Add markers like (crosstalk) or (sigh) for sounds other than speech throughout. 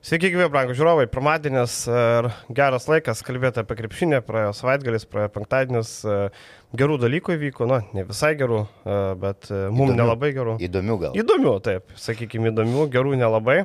Sveiki, gyvi, brangų žiūrovai. Pirmadienis ir geras laikas kalbėti apie krepšinį. Praėjo savaitgalis, praėjo penktadienis. Gerų dalykų įvyko, na, ne visai gerų, bet mums nelabai gerų. Įdomių gal. Įdomių, taip, sakykime, įdomių, gerų nelabai.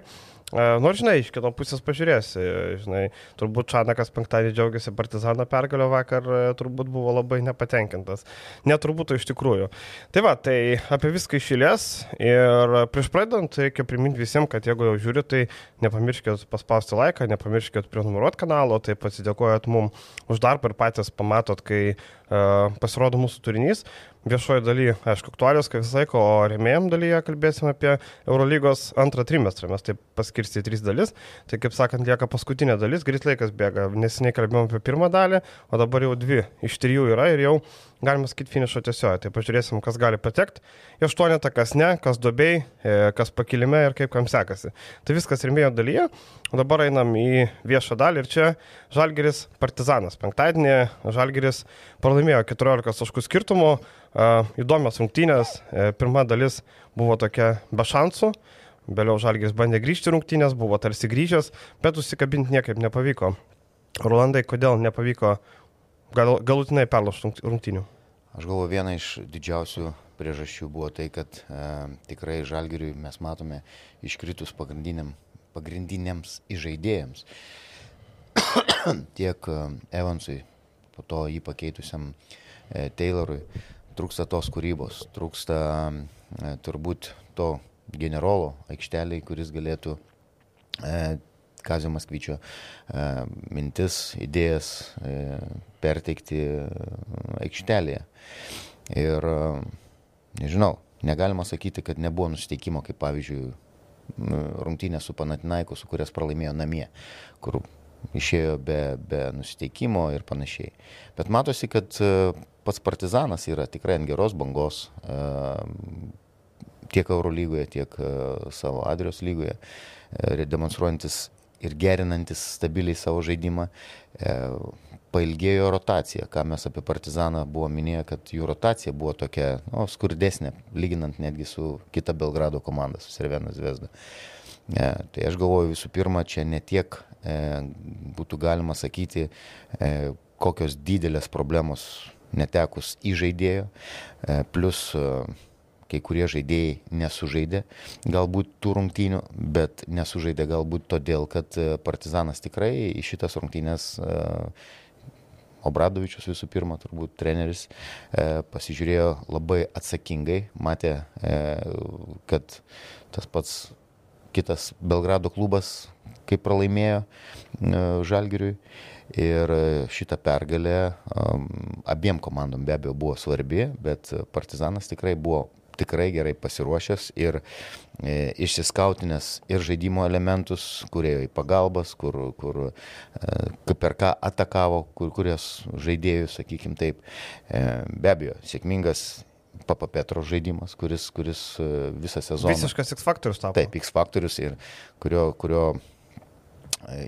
Nors, žinai, iš kitos pusės pažiūrėsi, žinai, turbūt Čanakas penktadienį džiaugiasi Partizano pergalio vakar, turbūt buvo labai nepatenkintas. Neturbūt iš tikrųjų. Tai va, tai apie viską išėlės ir prieš pradedant reikia priminti visiems, kad jeigu jau žiūrite, tai nepamirškit paspausti laiką, nepamirškit prenumeruoti kanalo, tai pasidėkojot mums už darbą ir patys pamatot, kai uh, pasirodo mūsų turinys viešoje dalyje, aišku, aktualios, kaip visą laiką, o remėjim dalyje kalbėsime apie Eurolygos antrą trimestrą. Mes taip paskirsti į tris dalis. Tai kaip sakant, lieka paskutinė dalis, greit laikas bėga. Neseniai kalbėjome apie pirmą dalį, o dabar jau dvi iš trijų yra ir jau galima sakyti, finišo tiesioje. Tai pažiūrėsim, kas gali patekti. Į aštuonetą, kas ne, kas dubiai, e, kas pakilime ir kaip kam sekasi. Tai viskas rimėjo dalyje. Dabar einam į viešą dalį ir čia Žalgeris Partizanas. Penktadienį Žalgeris pralaimėjo 14 taškų skirtumų. Įdomios rungtynės. E, pirma dalis buvo tokia be šansų. Vėliau Žalgis bandė grįžti rungtynės, buvo tarsi grįžęs, bet užsikabinti niekaip nepavyko. Rolandai, kodėl nepavyko gal, galutinai perlaužti rungtynių? Aš galvoju, viena iš didžiausių priežasčių buvo tai, kad e, tikrai žalgiriui mes matome iškritus pagrindiniam, pagrindiniams įžaidėjams. Tiek e, Evansui, po to jį pakeitusiam e, Taylorui, trūksta tos kūrybos, trūksta e, turbūt to generolo aikšteliai, kuris galėtų e, Kazio Maskvyčio e, mintis, idėjas e, perteikti e, aikštelėje. Ir nežinau, negalima sakyti, kad nebuvo nusiteikimo, kaip pavyzdžiui, rungtynė su Panatinaiku, su kurias pralaimėjo namie, kur išėjo be, be nusiteikimo ir panašiai. Bet matosi, kad pats partizanas yra tikrai ant geros bangos tiek Eurolygoje, tiek savo Adrios lygoje, demonstruojantis ir gerinantis stabiliai savo žaidimą. E, pailgėjo rotacija, ką mes apie Partizaną buvo minėję, kad jų rotacija buvo tokia nu, skurdesnė, lyginant netgi su kita Belgrado komanda, su Servena Zvezda. E, tai aš galvoju visų pirma, čia ne tiek e, būtų galima sakyti, e, kokios didelės problemos netekus įžaidėjo, e, plus e, kai kurie žaidėjai nesužaidė galbūt tų rungtynių, bet nesužaidė galbūt todėl, kad e, Partizanas tikrai į šitas rungtynės e, Obradovičius visų pirma, turbūt treneris, e, pasižiūrėjo labai atsakingai, matė, kad tas pats kitas Belgrado klubas kaip pralaimėjo Žalgiriui. Ir šita pergalė abiem komandom be abejo buvo svarbi, bet Partizanas tikrai buvo tikrai gerai pasiruošęs ir e, išsiskautinęs ir žaidimo elementus, kurie į pagalbas, kur, kur e, per ką atakavo, kur, kurios žaidėjus, sakykim taip. E, be abejo, sėkmingas Papa Petro žaidimas, kuris, kuris e, visą sezoną. Visiškas X faktorius tapo. Taip, X faktorius ir kurio, kurio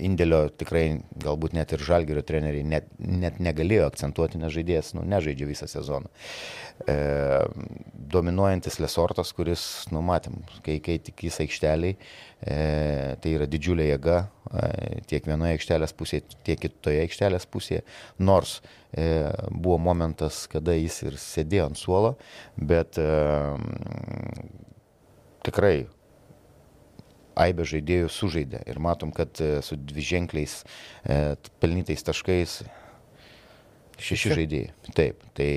indėlio tikrai galbūt net ir žalgerio treneriai net, net negalėjo akcentuoti, nes žaidėjas nu, nežaidžia visą sezoną. E, dominuojantis Lesortas, kuris, nu matėm, kai, kai tik jis aikšteliai, e, tai yra didžiulė jėga e, tiek vienoje aikštelės pusėje, tiek kitoje aikštelės pusėje, nors e, buvo momentas, kada jis ir sėdėjo ant suolo, bet e, tikrai aibė žaidėjų sužaidė. Ir matom, kad e, su dviženkliais e, pelnytais taškais šeši žaidėjai. Taip, tai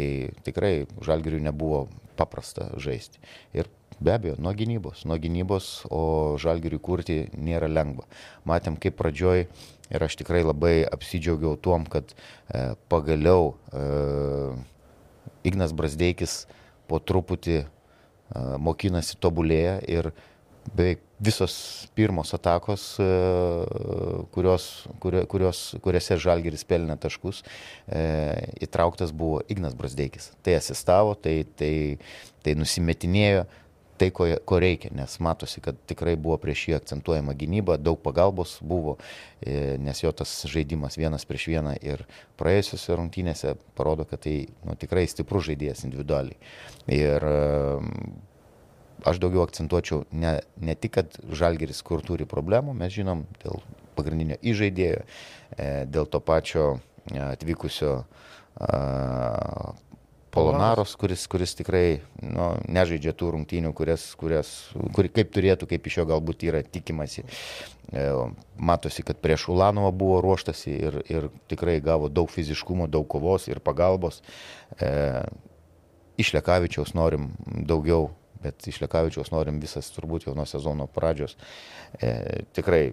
tikrai žalgiriui nebuvo paprasta žaisti. Ir be abejo, nuo gynybos, nuo gynybos, o žalgiriui kurti nėra lengva. Matėm, kaip pradžioj ir aš tikrai labai apsidžiaugiau tuom, kad e, pagaliau e, Ignas Brasdeikis po truputį e, mokinasi tobulėja ir beveik visos pirmos atakos, e, kurios, kurios, kuriuose Žalgeris pelnė taškus, e, įtrauktas buvo Ignas Brasdeikis. Tai asistavo, tai, tai, tai nusimetinėjo tai, ko, ko reikia, nes matosi, kad tikrai buvo prieš jį akcentuojama gynyba, daug pagalbos buvo, e, nes jo tas žaidimas vienas prieš vieną ir praėjusiuose rungtynėse parodo, kad tai nu, tikrai stiprus žaidėjas individualiai. Ir aš daugiau akcentuočiau ne, ne tik, kad Žalgeris kur turi problemų, mes žinom dėl pagrindinio įžaidėjo, e, dėl to pačio e, atvykusio Polonaros, kuris, kuris tikrai nu, nežaidžia tų rungtynių, kurias, kurias, kur, kaip turėtų, kaip iš jo galbūt yra tikimasi. E, matosi, kad prieš Ulanovą buvo ruoštasi ir, ir tikrai gavo daug fiziškumo, daug kovos ir pagalbos. E, iš Lekavičiaus norim daugiau, bet iš Lekavičiaus norim visas turbūt jau nuo sezono pradžios. E, tikrai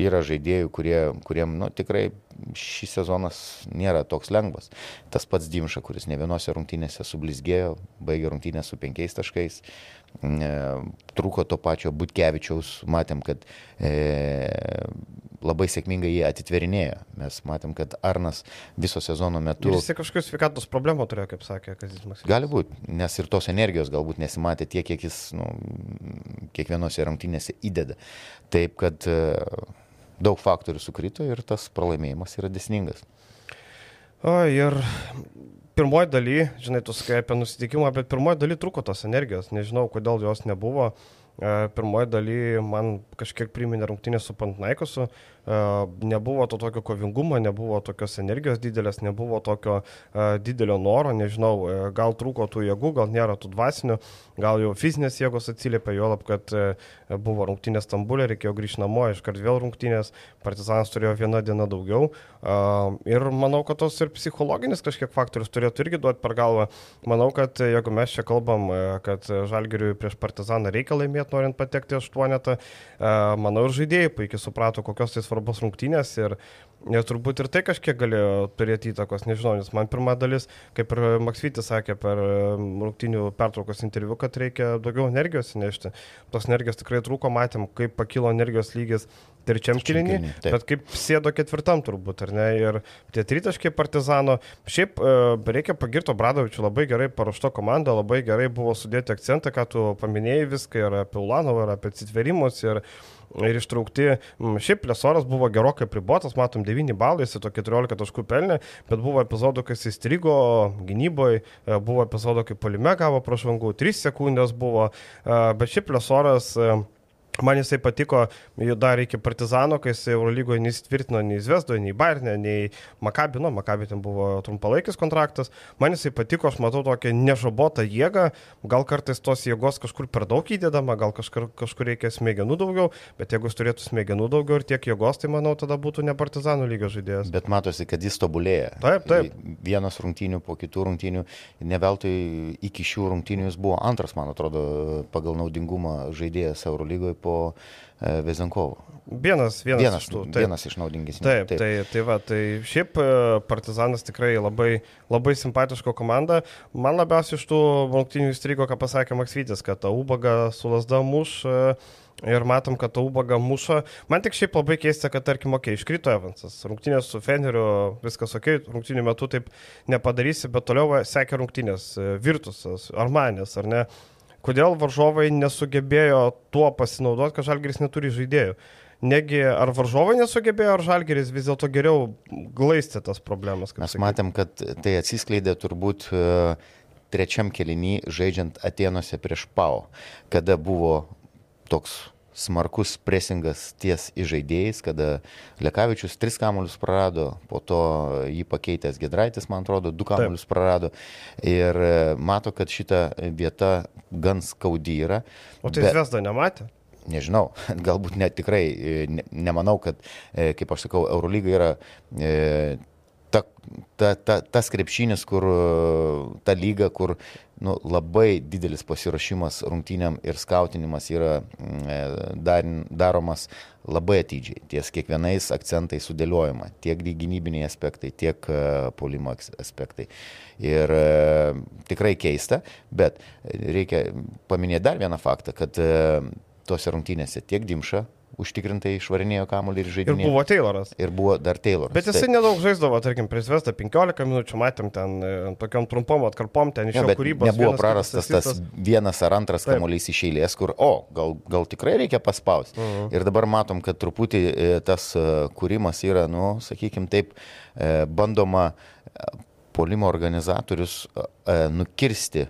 yra žaidėjų, kurie, kuriem nu, tikrai šis sezonas nėra toks lengvas. Tas pats Dimša, kuris ne vienose rungtynėse sublizgėjo, baigė rungtynę su penkiais taškais, e, trūko to pačio Butkevičiaus, matėm, kad e, labai sėkmingai jie atitverinėjo. Mes matėm, kad Arnas viso sezono metu... Jis kažkokius sveikatos problemų turėjo, kaip sakė Kazismas. Gali būti, nes ir tos energijos galbūt nesimatė tiek, kiek jis nu, kiekvienose rungtynėse įdeda. Taip, kad e, daug faktorių sukrito ir tas pralaimėjimas yra desningas. O, ir pirmoji daly, žinai, tu sakai apie nusiteikimą, bet pirmoji daly truko tos energijos, nežinau, kodėl jos nebuvo. E, pirmoji daly man kažkiek priminė rungtynę su Pantnaikosu, nebuvo to tokio kovingumo, nebuvo tokios energijos didelės, nebuvo tokio didelio noro, nežinau, gal trūko tų jėgų, gal nėra tų dvasinių, gal jau fizinės jėgos atsiliepia, jo lab, kad buvo rungtynės Stambulė, reikėjo grįžti namo, iškart vėl rungtynės, Partizanas turėjo vieną dieną daugiau. Ir manau, kad tos ir psichologinis kažkiek faktorius turėtų irgi duoti per galvą. Manau, kad jeigu mes čia kalbam, kad Žalgiriui prieš Partizaną reikia laimėti, norint patekti aštuonetą, manau ir žaidėjai puikiai suprato, kokios tai svarbos rungtynės ir, ir turbūt ir tai kažkiek galėjo turėti įtakos, nežinau, nes man pirma dalis, kaip ir Maksvytis sakė per rungtynių pertraukos interviu, kad reikia daugiau energijos nešti. Tos energijos tikrai trūko, matėm, kaip pakilo energijos lygis trečiam kilinį, bet kaip sėdo ketvirtam turbūt, ar ne? Ir tie tritaškiai partizano. Šiaip e, reikia pagirto Bradovičių, labai gerai paruošto komanda, labai gerai buvo sudėti akcentą, ką tu paminėjai viską ir apie Ulanovą, ir apie atsitverimus. Ir, ir ištraukti. Šiaip Lesoras buvo gerokai pribotas, matom 9 balai, jis to 14 taškų pelnė, bet buvo epizodų, kai jis įstrigo gynyboje, buvo epizodų, kai palime gavo prašvangų, 3 sekundės buvo, e, bet šiaip Lesoras Man jisai patiko dar iki Partizano, kai jis Eurolygoje neįsitvirtino nei Zvezdoje, nei Bayernė, nei Makabino, nu, Makabė ten buvo trumpalaikis kontraktas. Man jisai patiko, aš matau tokią nežabotą jėgą, gal kartais tos jėgos kažkur per daug įdedama, gal kažkur, kažkur reikia smegenų daugiau, bet jeigu jis turėtų smegenų daugiau ir tiek jėgos, tai manau, tada būtų ne Partizano lygio žaidėjas. Bet matosi, kad jis tobulėja. Taip, taip. Vienas rungtynių po kitų rungtynių, ne veltui iki šių rungtynių jis buvo antras, man atrodo, pagal naudingumą žaidėjas Eurolygoje po po e, Vezenkovo. Vienas, vienas, vienas, iš tų, taip. vienas iš naudingesnių. Taip, taip. Tai, tai, va, tai šiaip e, Partizanas tikrai labai, labai simpatiško komanda. Man labiausiai iš tų rungtynių įstrigo, ką pasakė Maksvytis, kad ta Ubaga su Lasda muš e, ir matom, kad ta Ubaga muša. Man tik šiaip labai keista, kad tarkim, okei, okay, iškrito Evansas. Rungtynės su Feneriu, viskas okei, okay, rungtynių metu taip nepadarysi, bet toliau sekė rungtynės Virtusas, Armanės, ar ne? Kodėl varžovai nesugebėjo tuo pasinaudoti, kad Žalgeris neturi žaidėjų. Negi ar varžovai nesugebėjo, ar Žalgeris vis dėlto geriau glaistė tas problemas. Mes sakyti. matėm, kad tai atsiskleidė turbūt e, trečiam kelinį žaidžiant Atenuose prieš Pau, kada buvo toks smarkus presingas ties įžaidėjais, kada Lekavičius tris kamuolius prarado, po to jį pakeitęs Gedraitis, man atrodo, du kamuolius Taip. prarado ir e, mato, kad šita vieta gan skaudi yra. O tai bet... Vesda nematė? Nežinau, galbūt net tikrai, e, ne, nemanau, kad, e, kaip aš sakau, Eurolyga yra ta, ta, ta, tas krepšinis, kur ta lyga, kur nu, labai didelis pasiruošimas rungtynėm ir skautinimas yra mm, e, dar, daromas labai atidžiai, ties kiekvienais akcentais sudėliojama, tiek gynybiniai aspektai, tiek e, polimo aspektai. Ir e, tikrai keista, bet reikia paminėti dar vieną faktą, kad tose rungtynėse tiek Dimša, užtikrintai išvarinėjo kamuolį ir žaidimą. Ir buvo Tayloras. Ir buvo dar Tayloras. Bet jisai taip. nedaug žaisdavo, tarkim, prieš Vestą 15 minučių, matėm ten e, tokiam trumpom atkarpom, ten iš jo kūrybos. Nebuvo prarastas tas vienas ar antras taip. kamuolys iš eilės, kur, o, gal, gal tikrai reikia paspausti. Uh mhm. -huh. Ir dabar matom, kad truputį e, tas e, kūrimas yra, nu, sakykime taip, bandoma polimo organizatorius nukirsti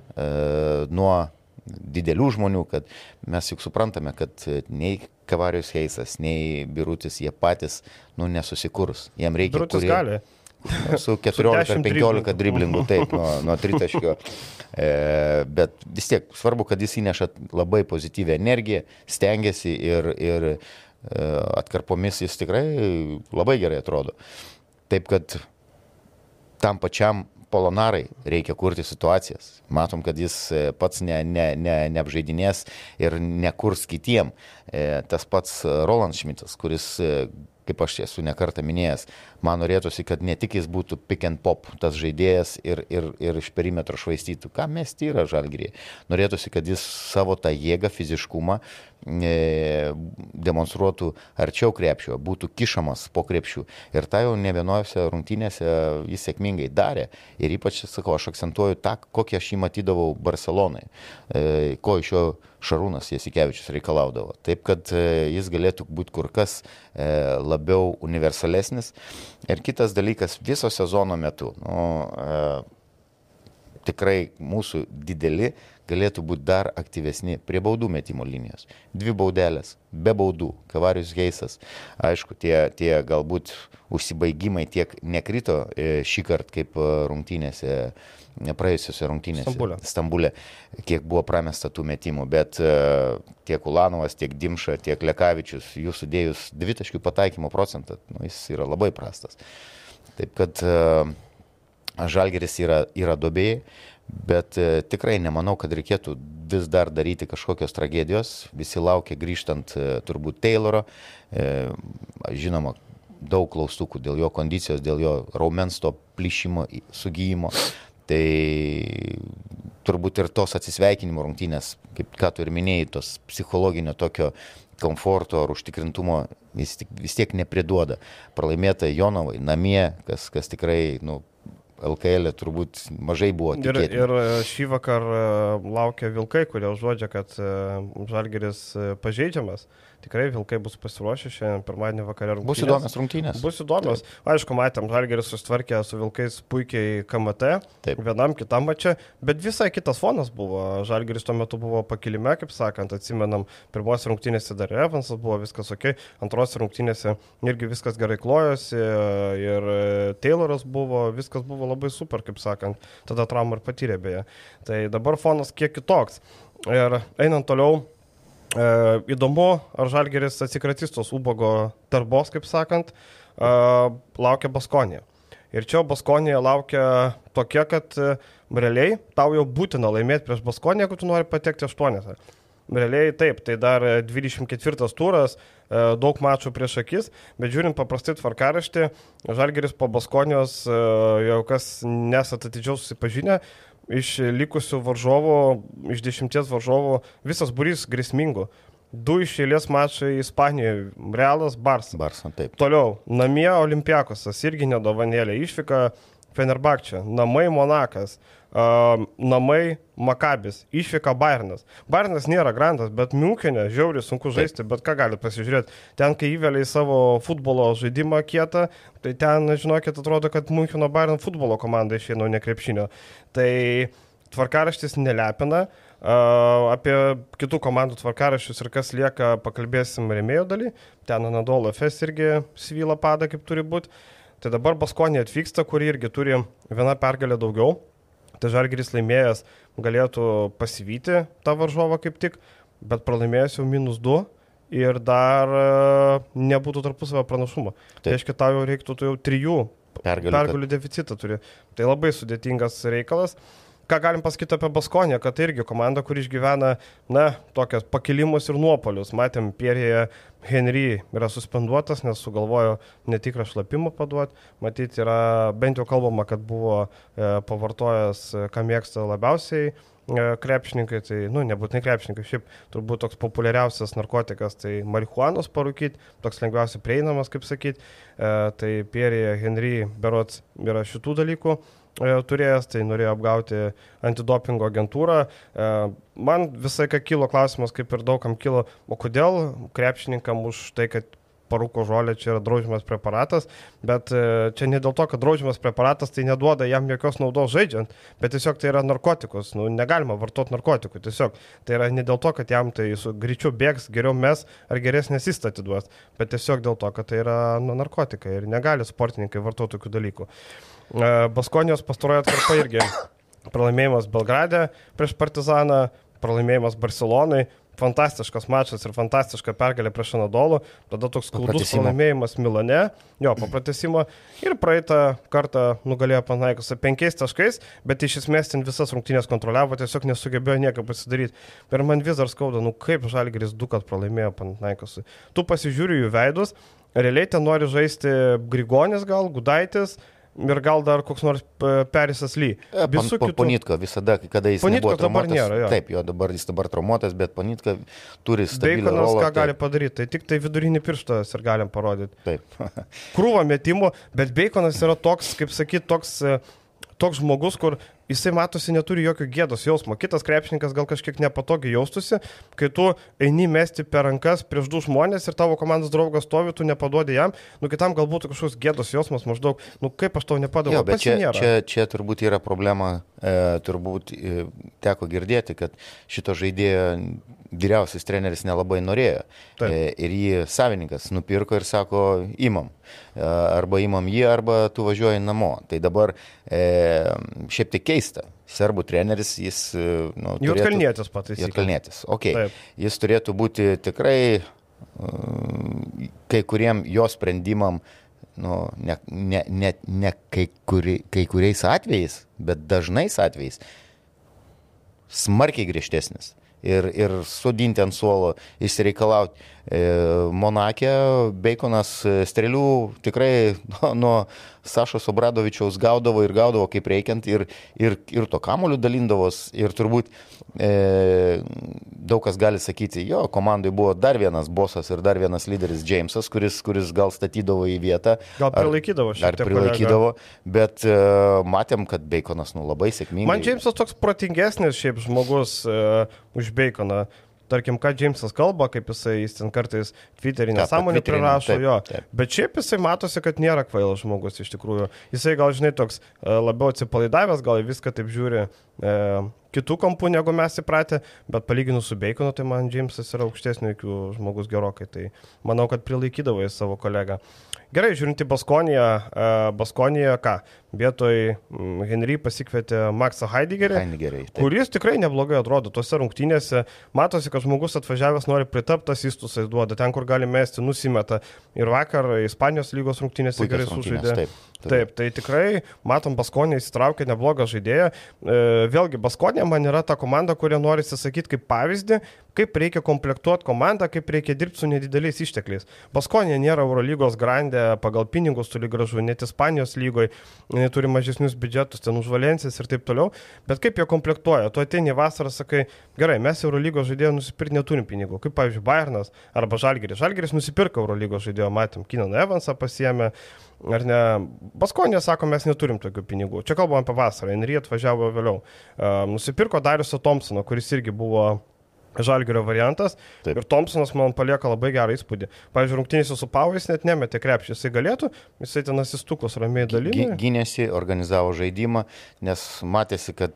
nuo didelių žmonių, kad mes juk suprantame, kad nei Kavarius Heisas, nei Birutis, jie patys, nu, nesusikurs. Jiem reikia... Birutis kurie- gali. Su 14 ar 10 15 driblingų, taip, nuo, nuo tritaškio. E, bet vis tiek svarbu, kad jis įneša labai pozityvę energiją, stengiasi ir, ir e, atkarpomis jis tikrai labai gerai atrodo. Taip kad tam pačiam Polonarai reikia kurti situacijas. Matom, kad jis e, pats ne, ne, ne, neapžaidinės ir nekurs kitiem. E, Tas pats e, Roland Šmitas, kuris, kaip aš esu nekartą minėjęs, man norėtųsi, kad ne tik jis būtų pick and pop tas žaidėjas ir, ir, ir iš perimetro švaistytų, ką mes tyra žalgyrį. Norėtųsi, kad jis savo tą jėgą, fiziškumą demonstruotų arčiau krepšio, būtų kišamas po krepšių. Ir tą jau ne vienose rungtynėse jis sėkmingai darė. Ir ypač, sakau, aš akcentuoju tą, kokį aš jį matydavau Barcelonai, e, ko iš jo Šarūnas Jasikevičius reikalaudavo. Taip, kad e, jis galėtų būti kur kas e, labiau universalesnis. Ir kitas dalykas, viso sezono metu, nu, e, tikrai mūsų dideli galėtų būti dar aktyvesni prie baudų metimo linijos. Dvi baudelės, be baudų, Kavarius Geisas. Aišku, tie, tie galbūt užsibaigimai tiek nekrito e, šį kartą kaip e, rungtynėse, e, praėjusiose rungtynėse. Stambule. Stambulė, kiek buvo pramesta tų metimų, bet e, tiek Ulanovas, tiek Dimša, tiek Lekavičius, jų sudėjus dvitaškių pataikymo procentą, nu, jis yra labai prastas. Taip kad e, Žalgeris yra, yra dobėjai, bet e, tikrai nemanau, kad reikėtų vis dar daryti kažkokios tragedijos. Visi laukia grįžtant e, turbūt Tayloro. E, žinoma, daug klaustukų dėl jo kondicijos, dėl jo raumens to plyšimo, sugyjimo. Tai turbūt ir tos atsisveikinimo rungtynės, kaip ką tu ir minėjai, tos psichologinio tokio komforto ar užtikrintumo vis, vis tiek nepriduoda. Pralaimėta Jonovai namie, kas, kas tikrai, nu, LKL e turbūt mažai buvo Ir, tikėtina. ir e, šį vakar e, laukia Vilkai, kurie užuodžia, kad e, Žalgeris pažeidžiamas. Tikrai Vilkai bus pasiruošę šiandien pirmadienį vakarą. Bus rungtynės. įdomios rungtynės. Bus įdomios. Aišku, matėm, Žalgeris susitvarkė su Vilkais puikiai KMT, Taip. vienam kitam mačiam, bet visai kitas fonas buvo. Žalgeris tuo metu buvo pakilime, kaip sakant, atsimenam, pirmos rungtynėse dar Evansas buvo viskas ok, antros rungtynėse irgi viskas gerai klojosi ir Tayloras buvo, viskas buvo labai super, kaip sakant, tada traumą ir patyrė beje. Tai dabar fonas kiek kitoks. Ir einant toliau, E, įdomu, ar Žalgeris atsikratys tos ubago darbos, kaip sakant, e, laukia Baskonė. Ir čia Baskonė laukia tokia, kad e, realiai tau jau būtina laimėti prieš Baskonę, jeigu tu nori patekti aštuonetą. Realiai taip, tai dar e, 24 turas, e, daug mačų prieš akis, bet žiūrint paprastai tvarkaraštį, Žalgeris po Baskonijos, e, jau kas nesat atidžiau susipažinę, iš likusių varžovų, iš dešimties varžovų, visas burys grėsmingų. Du iš eilės mačai Ispanijoje - Realas, Barsa. Barsa, taip. Toliau, namie Olimpiakosas irgi nedovanėlė, išvyka Fenerbakčia, namai Monakas, uh, namai Makabis, išvyka Bairnas. Bairnas nėra grandas, bet Miunkenė žiauriai sunku žaisti, bet ką gali pasižiūrėti. Ten, kai įvelia į savo futbolo žaidimą kietą, tai ten, žinokit, atrodo, kad Miuncheno Bayern futbolo komanda išeina, o ne krepšinio. Tai tvarkaraštis nelepina. Uh, apie kitų komandų tvarkaraščius ir kas lieka, pakalbėsim remėjo dalį. Ten Anadolo FS irgi svyla pada, kaip turi būti. Tai dabar Baskonė atvyksta, kuri irgi turi vieną pergalę daugiau. Tai Žalgiris laimėjęs galėtų pasivyti tą varžovą kaip tik, bet pralaimėjęs jau minus 2 ir dar e, nebūtų tarpusavio pranašumo. Tai Taip. reiškia, tau jau reiktų tu jau trijų Pergalių, pergalių deficitą turi. Tai labai sudėtingas reikalas. Ką galim pasakyti apie Baskonę, kad tai irgi komanda, kuri išgyvena, na, tokias pakilimus ir nuopolius. Matėm, Pierėje Henry yra suspenduotas, nes sugalvojo netikrą šlapimą paduoti. Matyti, yra bent jau kalbama, kad buvo e, pavartojęs, e, ką mėgsta labiausiai e, krepšininkai, tai, nu, nebūtinai krepšininkai, šiaip turbūt toks populiariausias narkotikas, tai marihuanos parūkyti, toks lengviausiai prieinamas, kaip sakyti. E, tai Pierre Henry berots yra šitų dalykų turėjęs, tai norėjo apgauti antidopingo agentūrą. E, Man visai ką kilo klausimas, kaip ir daugam kilo, o kodėl krepšininkam už tai, kad parūko žolė čia yra draudžiamas preparatas, bet e, čia ne dėl to, kad draudžiamas preparatas tai neduoda jam jokios naudos žaidžiant, bet tiesiog tai yra narkotikus, nu, negalima vartoti narkotikų, tiesiog tai yra ne dėl to, kad jam tai su greičiu bėgs, geriau mes ar geresnės įstatį duos, bet tiesiog dėl to, kad tai yra nu, narkotikai ir negali sportininkai vartoti tokių dalykų. E, Baskonijos pastarojo atkarpa irgi (coughs) pralaimėjimas Belgrade prieš Partizaną, pralaimėjimas Barcelonai, fantastiškas mačas ir fantastiška pergalė prieš Anadolų, tada toks skaudus pralaimėjimas Milane, jo, papratesimo (coughs) ir praeitą kartą nugalėjo Panaikosą penkiais taškais, bet iš esmės ten visas rungtynės kontroliavo, tiesiog nesugebėjo nieko pasidaryti. Ir man vis dar skauda, nu kaip Žalgeris du kart pralaimėjo Panaikosui. Tu pasižiūri jų veidus, realiai ten nori žaisti Grigonis gal, Gudaitis, ir gal dar koks nors Perisas Ly. E, Visų kitų. Ponitka visada, kada jis Ponitka nebuvo dabar nėra, jo. Taip, jo dabar jis dabar traumuotas, bet Ponitka turi stabilią Beikonas rolę. ką taip. gali padaryti, tai tik tai vidurinį pirštą ir galim parodyti. Taip. Krūva metimų, bet Beikonas yra toks, kaip sakyt, toks, e, toks žmogus, kur jisai matosi neturi jokio gėdos jausmo. Kitas krepšininkas gal kažkiek nepatogiai jaustusi, kai tu eini mesti per rankas prieš du žmonės ir tavo komandos draugas stovi, tu nepaduodi jam, nu kitam galbūt kažkoks gėdos jausmas maždaug, nu kaip aš tau nepadaviau. Jo, bet čia, nėra. čia, čia turbūt yra problema, e, turbūt e, teko girdėti, kad šito žaidėjo vyriausias treneris nelabai norėjo. Taip. E, ir jį savininkas nupirko ir sako, imam. E, arba imam jį, arba tu važiuoji namo. Tai dabar e, šiaip tai keista. Serbų treneris, jis... e, Nu, turėtų- Jotkalnietis pataisė. Jotkalnietis. Ok. Taip. Jis turėtų būti tikrai uh, kai kuriem jo sprendimam, nu, ne, ne, ne, ne kai, kuri, kai kuriais atvejais, bet dažnais atvejais smarkiai griežtesnis. Ir, ir sudinti ant suolo, išsireikalauti. E, Monakė, Beikonas e, strėlių tikrai (laughs) nuo, nuo Sašos Obradovičiaus gaudavo ir gaudavo kaip reikiant ir, ir, ir to kamoliu dalindavos. Ir turbūt e, daug kas gali sakyti, jo, komandai buvo dar vienas bosas ir dar vienas lyderis Džeimsas, kuris, kuris gal statydavo į vietą. Gal Ar- prilaikydavo šiek Ar tiek kolegą. prilaikydavo, bet e, matėm, kad Beikonas nu, labai sėkmingai. Man Džeimsas toks protingesnis šiaip žmogus uh, už Baconą. Tarkim, ką Džeimsas kalba, kaip jisai, jis ten kartais Twitterį nesąmonį prirašo, taip, jo. taip. Bet šiaip jisai matosi, kad nėra kvailas žmogus iš tikrųjų. Jisai gal, žinai, toks e, labiau atsipalaidavęs, gal viską taip žiūri e, kitų kampų negu mes įpratę, bet palyginus su Baconu, tai man Džeimsas yra aukštesnio iki žmogus gerokai. Tai manau, kad prilaikydavo į savo kolegą. Gerai, žiūrint į Baskoniją, e, Baskoniją ką? Vietoj mm, Henry pasikvietė Maksą Heideggerį. Heideggerį, taip. Kuris tikrai neblogai atrodo tose rungtynėse. Matosi, kad žmogus atvažiavęs nori pritaptas įstusais duoda. Ten, kur gali mesti, nusimeta. Ir vakar Ispanijos lygos rungtynėse Puikios gerai sužaidė. taip, taip. Taip, tai tikrai, matom, Baskonė įsitraukė neblogą žaidėją. E, vėlgi, Baskonė man yra ta komanda, kurią nori sakyti kaip pavyzdį, kaip reikia komplektuoti komandą, kaip reikia dirbti su nedideliais ištekliais. Baskonė nėra Eurolygos grandė pagal pinigus, toli gražu, net Ispanijos lygoje, jinai turi mažesnius biudžetus, ten už Valencijas ir taip toliau, bet kaip jie komplektuoja, tu ateini vasarą, sakai, gerai, mes Eurolygos žaidėjų nusipirkti neturim pinigų, kaip pavyzdžiui Bayernas arba Žalgeris. Žalgeris nusipirka Eurolygos žaidėjo, matėm, Kinan Evansą pasiemė, ar ne, Baskonė sako, mes neturim tokių pinigų. Čia kalbam apie vasarą, Henry atvažiavo vėliau. Uh, nusipirko Dariusą Thompsoną, kuris irgi buvo Žalgerio variantas. Taip. Ir Thompsonas man palieka labai gerą įspūdį. Pavyzdžiui, rungtynėse su Pauais net nemetė krepšį. Jisai galėtų, jisai ten asistukus ramiai dalyvauja. Gynėsi, organizavo žaidimą, nes matėsi, kad,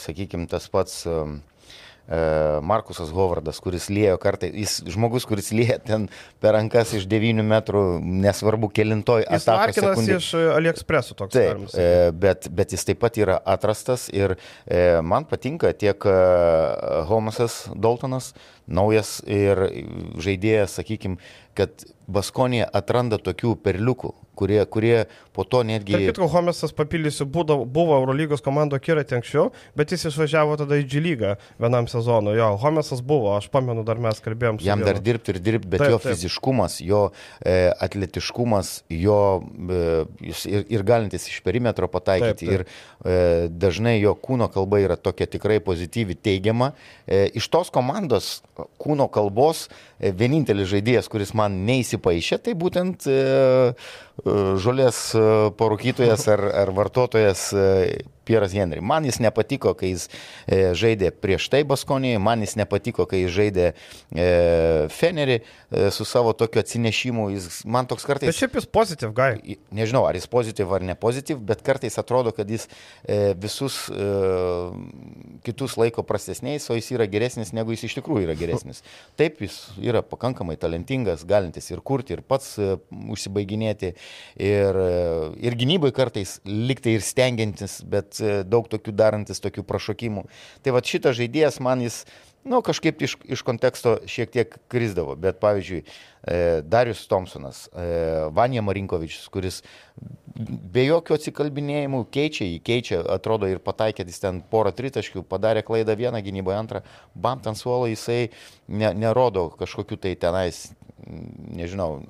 sakykime, tas pats e, e, Markusas Hovardas, kuris lėjo kartai, jis žmogus, kuris lėjo ten per rankas iš 9 metrų, nesvarbu, kelintoj Jis atakos sekundė. iš e, AliExpress'o toks. Taip, e, bet, bet jis taip pat yra atrastas ir e, man patinka tiek e, Holmesas Daltonas, naujas ir žaidėjas, sakykime, kad Baskonė atranda tokių perliukų, kurie, kurie po to netgi... Tarp kitko, Homesas papildysiu, būdavo, buvo Eurolygos komando akiratį anksčiau, bet jis išvažiavo tada į G lygą vienam sezonui. Jo, Homesas buvo, aš pamenu, dar mes kalbėjom su Jam dar vienu. dirbti ir dirbti, bet Taip, taip, jo taip. fiziškumas, jo e, atletiškumas, jo e, ir, ir galintis iš perimetro pataikyti. Taip, taip. Ir e, dažnai jo kūno kalba yra tokia tikrai pozityvi, teigiama. E, iš tos komandos kūno kalbos e, vienintelis žaidėjas, kuris man neįsipaišė, tai būtent e, e, žolės e, parūkytojas ar, ar vartotojas Pieras Henry. Man jis nepatiko, kai jis e, žaidė prieš tai Baskonį, man jis nepatiko, kai jis žaidė e, Fenerį e, su savo tokiu atsinešimu. Jis, man toks kartais... Bet šiaip jis pozityv, gai. Nežinau, ar jis pozityv ar ne pozityv, bet kartais atrodo, kad jis e, visus e, kitus laiko prastesniais, o jis yra geresnis, negu jis iš tikrųjų yra geresnis. (laughs) Taip, jis yra pakankamai talentingas, galintis ir kurti, ir pats e, užsibaiginėti, ir, e, ir gynybai kartais liktai ir stengiantis, bet daug tokių darantis, tokių prašokimų. Tai va šitas žaidėjas man jis, nu, kažkaip iš, iš konteksto šiek tiek krizdavo, bet pavyzdžiui, e, Darius Thompsonas, e, Vanja Marinkovičius, kuris be jokių atsikalbinėjimų keičia, jį keičia, atrodo ir pataikė, jis ten porą tritaškių, padarė klaidą vieną gynyboje, antrą, bam, ant suolo jisai ne, nerodo kažkokių tai tenais, nežinau,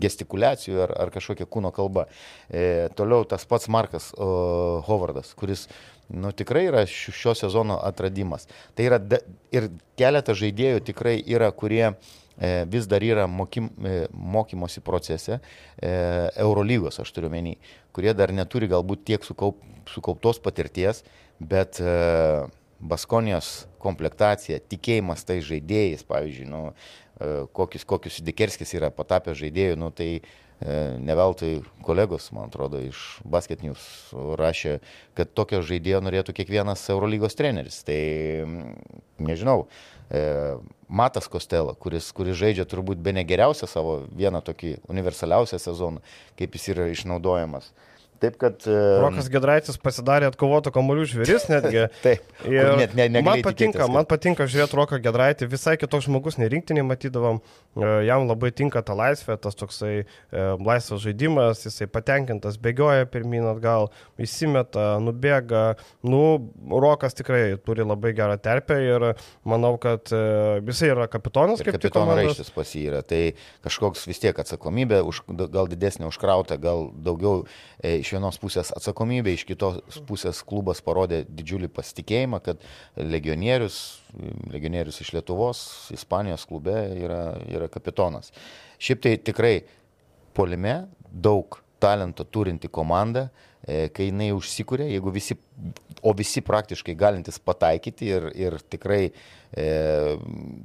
gestikulacijų ar, ar kažkokia kūno kalba. E, toliau tas pats Markas o, Hovardas, kuris nu, tikrai yra šio sezono atradimas. Tai yra da, ir keletas žaidėjų tikrai yra, kurie e, vis dar yra mokym, e, mokymosi procese, e, Eurolygos aš turiu menį, kurie dar neturi galbūt tiek sukaup, sukauptos patirties, bet e, Baskonijos komplektacija, tikėjimas tai žaidėjais, pavyzdžiui, nu, E, kokius, kokius Dikerskis yra patapęs žaidėjų, nu, tai e, ne veltui kolegos, man atrodo, iš Basket News rašė, kad tokio žaidėjo norėtų kiekvienas Eurolygos treneris. Tai nežinau, e, Matas Kostela, kuris, kuris žaidžia turbūt be negeriausią savo vieną tokį universaliausią sezoną, kaip jis yra išnaudojamas. Taip, kad... Rokas Gedraitis pasidarė atkovoto kamuolių žvėris netgi. (laughs) Taip. Ir net, ne, man patinka, tikėtis, man patinka žiūrėti Roką Gedraitį, visai kitoks žmogus, nerinktinį matydavom, e, jam labai tinka ta laisvė, tas toksai e, laisvas žaidimas, jisai patenkintas, bėgioja pirmin atgal, įsimeta, nubėga. Nu, Rokas tikrai turi labai gerą terpę ir manau, kad e, jisai yra kapitonas, ir kaip kapitono raištis pas jį yra. Tai kažkoks vis tiek atsakomybė, už, gal didesnė užkrauta, gal daugiau e, iš vienos pusės atsakomybė, iš kitos pusės klubas parodė didžiulį pasitikėjimą, kad legionierius, legionierius iš Lietuvos, Ispanijos klube yra, yra kapitonas. Šiaip tai tikrai polime daug talento turinti komanda, kai jinai užsikūrė, jeigu visi, o visi praktiškai galintys pataikyti ir, ir tikrai e,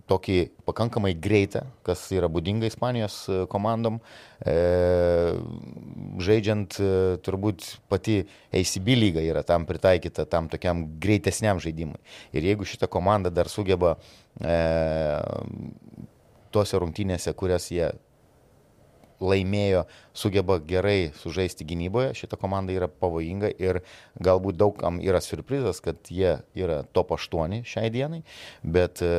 tokį pakankamai greitą, kas yra būdinga Ispanijos e, komandom, e, žaidžiant e, turbūt pati ACB lyga yra tam pritaikyta, tam tokiam greitesniam žaidimui. Ir jeigu šita komanda dar sugeba e, tose rungtynėse, kurias jie laimėjo, sugeba gerai sužaisti gynyboje, šita komanda yra pavojinga ir galbūt daugam yra surprizas, kad jie yra top 8 šiai dienai, bet e,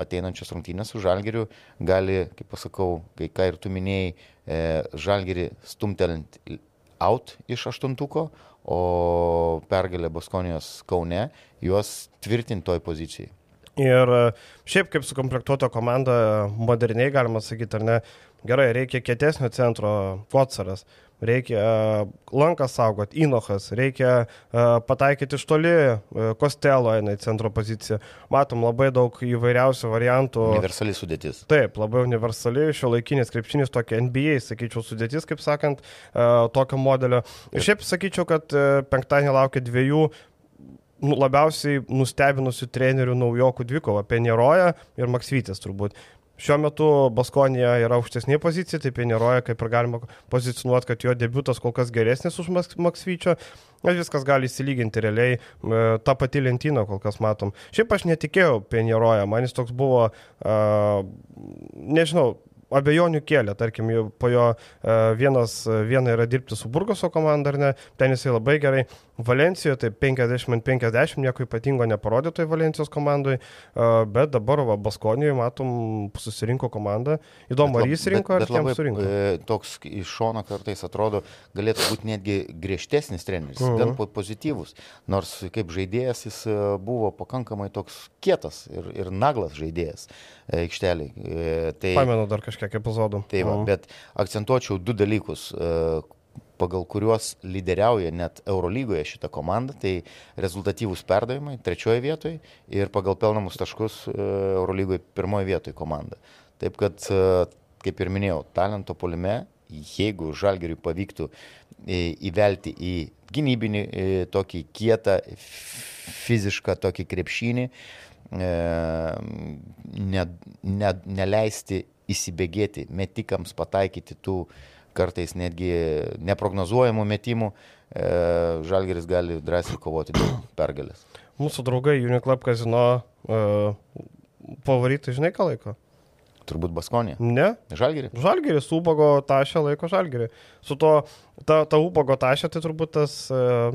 ateinančios rungtynės su Žalgiriu gali, kaip pasakau, kai ką ir tu minėjai, e, Žalgirį stumtelint out iš aštuntuko, o pergalė Baskonijos Kaune juos tvirtinti toj pozicijai. Ir e, šiaip kaip sukomplektuota komanda, moderniai galima sakyti, ar ne, Gerai, reikia kietesnio centro, Kotsaras, reikia uh, lankas saugot, Inochas, reikia uh, pataikyti iš toli, uh, Kostelo eina į centro poziciją. Matom labai daug įvairiausių variantų. Universali sudėtis. Taip, labai universali, šio laikinis krepšinis, tokia NBA, sakyčiau, sudėtis, kaip sakant, tokio modelio. Ir šiaip sakyčiau, kad penktadienį laukia dviejų nu, labiausiai nustebinusių trenerių naujokų dvikova - Penieroja ir Maksvytis turbūt. Šiuo metu Baskonija yra aukštesnė pozicija, tai Peneroja kaip ir galima pozicionuoti, kad jo debutas kol kas geresnis už Maksvyčio. Bet viskas gali įsilyginti realiai, tą patį lentyną kol kas matom. Šiaip aš netikėjau Peneroja, man jis toks buvo, uh, nežinau, abejonių kėlė, tarkim, po jo e, vienas, viena yra dirbti su Burgoso komanda, ar ne, ten jisai labai gerai, Valencijoje tai 50-50, nieko ypatingo neparodė toj Valencijos komandai, e, bet dabar va, Baskonijoje matom, susirinko komanda, įdomu, bet, ar jis rinko, bet, ar jam surinko. E, toks iš šono kartais atrodo, galėtų būti netgi griežtesnis treneris, uh -huh. gan pozityvus, nors kaip žaidėjas jis buvo pakankamai toks kietas ir, ir naglas žaidėjas aikšteliai. Tai, Pamenu dar kažkiek kažkiek epizodų. Taip, va, bet akcentuočiau du dalykus, e, pagal kuriuos lyderiauja net Eurolygoje šitą komandą, tai rezultatyvūs perdavimai trečioje vietoje ir pagal pelnamus taškus e, Eurolygoje pirmoje vietoje komanda. Taip kad, e, kaip ir minėjau, talento polime, jeigu Žalgeriui pavyktų įvelti į gynybinį, tokį kietą, fizišką tokį krepšinį, ne, ne, neleisti įsibėgėti, metikams pataikyti tų kartais netgi neprognozuojamų metimų, e, Žalgeris gali drąsiai kovoti dėl (clears throat) pergalės. Mūsų draugai Uniclub kazino uh, favoritai, žinai, ką laiko? Turbūt Baskonė. Ne. Žalgerį. Žalgeris, Ubago tašę laiko Žalgerį. Su to, ta, ta Ubago tašė, tai turbūt tas uh,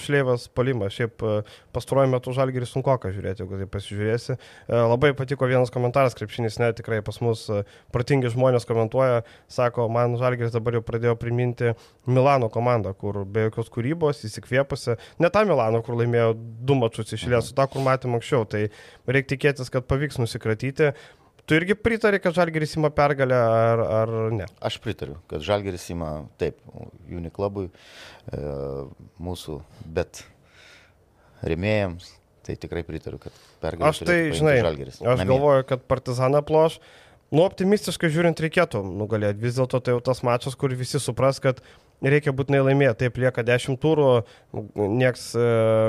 šlėvas palimas. Šiaip uh, pastaruoju metu Žalgerį sunku ką žiūrėti, jeigu tai pasižiūrėsi. Uh, labai patiko vienas komentaras, krepšinis, ne, tikrai pas mus uh, protingi žmonės komentuoja, sako, man Žalgeris dabar jau pradėjo priminti Milano komandą, kur be jokios kūrybos, įsikvėpusi. Ne tą Milano, kur laimėjo du mačius išėlės, su tą, kur matėm anksčiau. Tai reikia tikėtis, kad pavyks nusikratyti. Tu irgi pritari, kad Žalgeris įma pergalę ar, ar ne? Aš pritariu, kad Žalgeris įma taip, Uniklubui, e, mūsų, bet remėjams, tai tikrai pritariu, kad pergalė. Aš tai, žinai, Žalgeris. Aš namie. galvoju, kad Partizaną ploš. Nu, optimistiškai žiūrint, reikėtų nugalėti. Vis dėlto tai jau tas mačas, kur visi supras, kad reikia būtinai laimėti. Taip lieka 10 turų, nieks, e,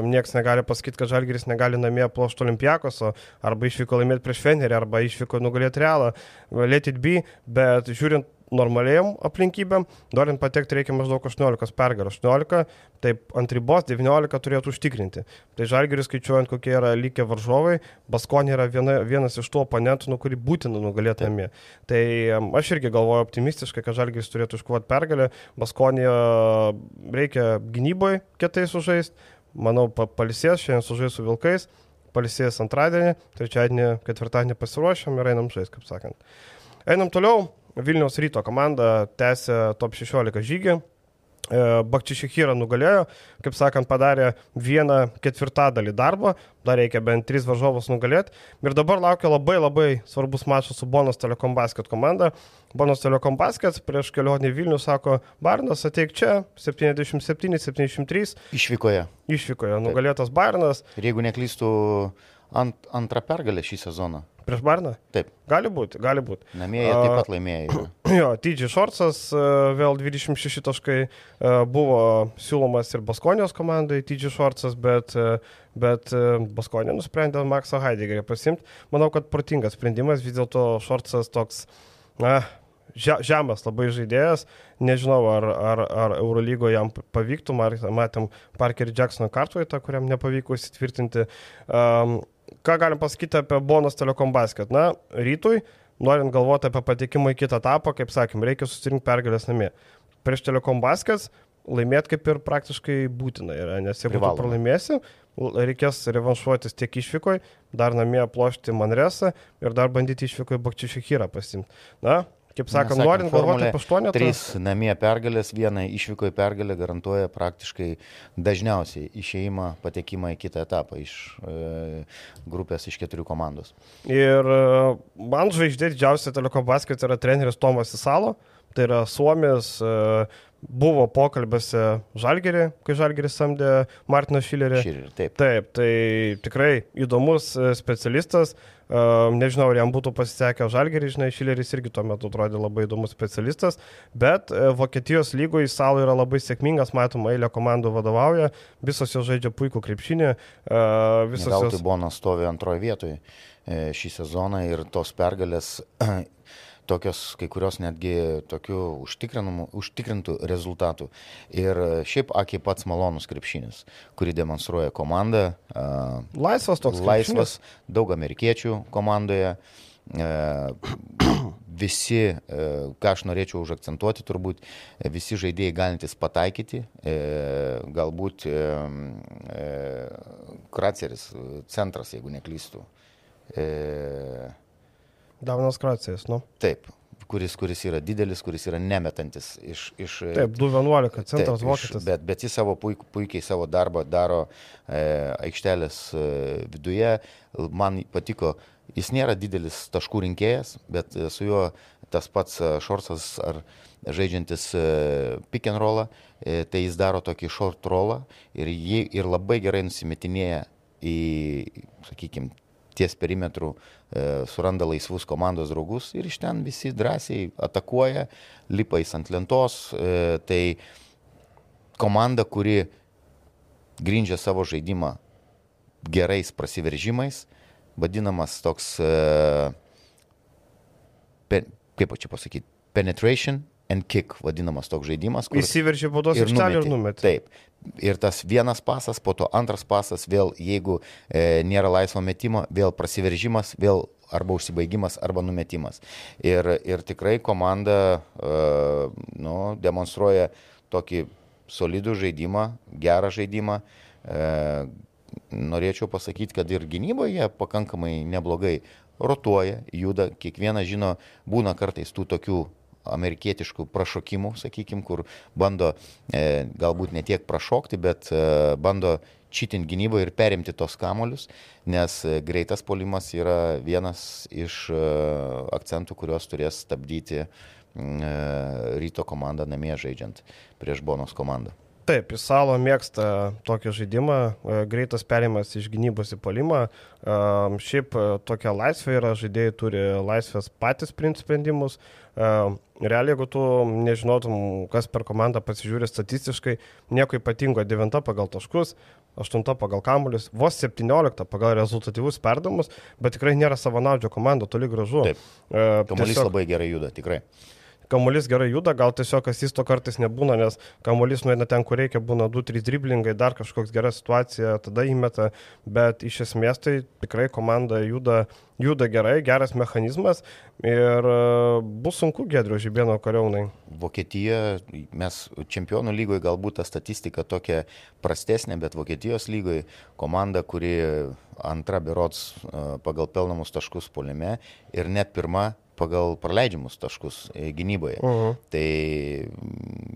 nieks negali pasakyti, kad Žalgiris negali namie plošti Olimpiakoso, arba išvyko laimėti prieš Fenerį, arba išvyko nugalėti Realą, let it be, bet žiūrint normalėjom aplinkybėm, norint patekti reikia maždaug 18 pergalų. 18, taip ant ribos 19 turėtų užtikrinti. Tai žalgeris skaičiuojant, kokie yra likę varžovai, Baskonė yra viena, vienas iš tų oponentų, nu, kurį būtina nugalėti namie. Tai aš irgi galvoju optimistiškai, kad žalgeris turėtų iškovoti pergalę. Baskonė reikia gynyboje kietai sužaisti. Manau, palisės, šiandien sužais su Vilkais, palisės antradienį, trečiadienį, ketvirtadienį pasiruošiam ir einam žaisti, kaip sakant. Einam toliau. Vilniaus ryto komanda tęsė top 16 žygį. E, Bakčišikira nugalėjo, kaip sakant, padarė vieną ketvirtadalį darbo, dar reikia bent tris varžovus nugalėti. Ir dabar laukia labai labai svarbus mačas su Bonos Telekom Basket komanda. Bonos Telekom Basket prieš kelionį Vilnių sako, Barnas ateik čia, 77-73. Išvykoje. Išvykoje, nugalėtas Barnas. Ir jeigu neklystų ant, antrą pergalę šį sezoną. Prieš Barną? Taip. Gali būti, gali būti. Namie jie taip pat laimėjo. (clears throat) Jo, TG Šorcas, e, vėl 26 taškai e, buvo siūlomas ir Baskonijos komandai, TG Šorcas, bet, e, bet Baskonė nusprendė Maksą Heideggerį pasimti. Manau, kad protingas sprendimas, vis dėlto Šorcas toks, na, žemas labai žaidėjas, nežinau, ar, ar, ar Eurolygoje jam pavyktų, matėm Parkerį Jacksoną Kartvaitą, kuriam nepavyko įsitvirtinti. Um, ką galim pasakyti apie bonus Telekom Basket? Na, rytui, norint galvoti apie patekimą į kitą etapą, kaip sakėm, reikia susirinkti pergalės namie. Prieš Telekom Basket laimėti kaip ir praktiškai būtina yra, nes jeigu pralaimėsi, reikės revanšuotis tiek išvykoje, dar namie plošti Manresą ir dar bandyti išvykoje Bakčišikyrą pasimti. Na, Kaip sakant, norint galvoti apie aštuonetą. Trys namie pergalės, vieną išvyko į pergalę garantuoja praktiškai dažniausiai išeimą, patekimą į kitą etapą iš e, grupės iš keturių komandos. Ir e, man žvaigždė didžiausia telekom basket yra treneris Tomas Isalo, tai yra Suomijos. E, buvo pokalbėse Žalgerį, kai Žalgeris samdė Martiną Šilerį. Šilerį taip. taip, tai tikrai įdomus e, specialistas. Nežinau, ar jam būtų pasisekę Žalgerį, žinai, Šileris irgi tuo metu atrodė labai įdomus specialistas, bet e, Vokietijos lygoje Salo yra labai sėkmingas, matom, eilė komandų vadovauja, visos jos žaidžia puikų krepšinį. Visos jos... Bonas stovi antroje vietoje šį sezoną ir tos pergalės (clears throat) tokios, kai kurios netgi tokių užtikrintų rezultatų. Ir šiaip akiai pats malonus krepšinis, kurį demonstruoja komanda. Laisvas toks. Laisvas, krepšinis. daug amerikiečių komandoje. Visi, ką aš norėčiau užakcentuoti, turbūt visi žaidėjai galintys pataikyti, galbūt Kraceris, centras, jeigu neklystu. Davonas Kracijas, nu. Taip, kuris, kuris yra didelis, kuris yra nemetantis iš... iš taip, 2.11 centras vokietis. Bet, bet jis savo puik, puikiai savo darbą daro e, aikštelės e, viduje. Man patiko, jis nėra didelis taškų rinkėjas, bet e, su juo tas pats e, Šorsas ar žaidžiantis e, pick and rollą, e, tai jis daro tokį short rollą ir, jį, ir labai gerai nusimetinėja į, sakykime, ties perimetrų e, suranda laisvus komandos draugus ir iš ten visi drąsiai atakuoja, lipa į ant lentos. E, tai komanda, kuri grindžia savo žaidimą gerais prasiveržimais, vadinamas toks, e, pe, kaip čia pasakyti, penetration and kick vadinamas toks žaidimas. Įsiveržė baudos aikštelę ir numetė. Taip. Ir tas vienas pasas, po to antras pasas, vėl jeigu e, nėra laisvo metimo, vėl prasiveržimas, vėl arba užsibaigimas, arba numetimas. Ir, ir tikrai komanda e, nu, demonstruoja tokį solidų žaidimą, gerą žaidimą. E, norėčiau pasakyti, kad ir gynyboje pakankamai neblogai rotuoja, juda, kiekvienas žino, būna kartais tų tokių amerikietiškų prašokimų, sakykime, kur bando e, galbūt ne tiek prašokti, bet e, bando čitinti gynybą ir perimti tos kamolius, nes e, greitas polimas yra vienas iš e, akcentų, kuriuos turės stabdyti e, ryto komanda namie žaidžiant prieš Bonos komandą. Taip, Isalo mėgsta tokį žaidimą, e, greitas perimas iš gynybos į polimą. E, šiaip tokia laisvė yra, žaidėjai turi laisvės patys priimti sprendimus. Realiai, jeigu tu nežinotum, kas per komandą pasižiūri statistiškai, nieko ypatingo, 9 pagal taškus, 8 pagal kamuolius, vos 17 pagal rezultatyvus perdamus, bet tikrai nėra savanaudžio komanda, toli gražu. Taip. Kamuolys tiesiog... labai gerai juda, tikrai kamuolys gerai juda, gal tiesiog asisto kartais nebūna, nes kamuolys nueina ten, kur reikia, būna 2-3 driblingai, dar kažkoks gera situacija, tada įmeta, bet iš esmės tai tikrai komanda juda, juda gerai, geras mechanizmas ir e, bus sunku Gedrio Žibėno kariaunai. Vokietija, mes čempionų lygoje galbūt ta statistika tokia prastesnė, bet Vokietijos lygoje komanda, kuri antra birots e, pagal pelnamus taškus polime ir net pirma pagal praleidžiamus taškus e, gynyboje. Uh -huh. Tai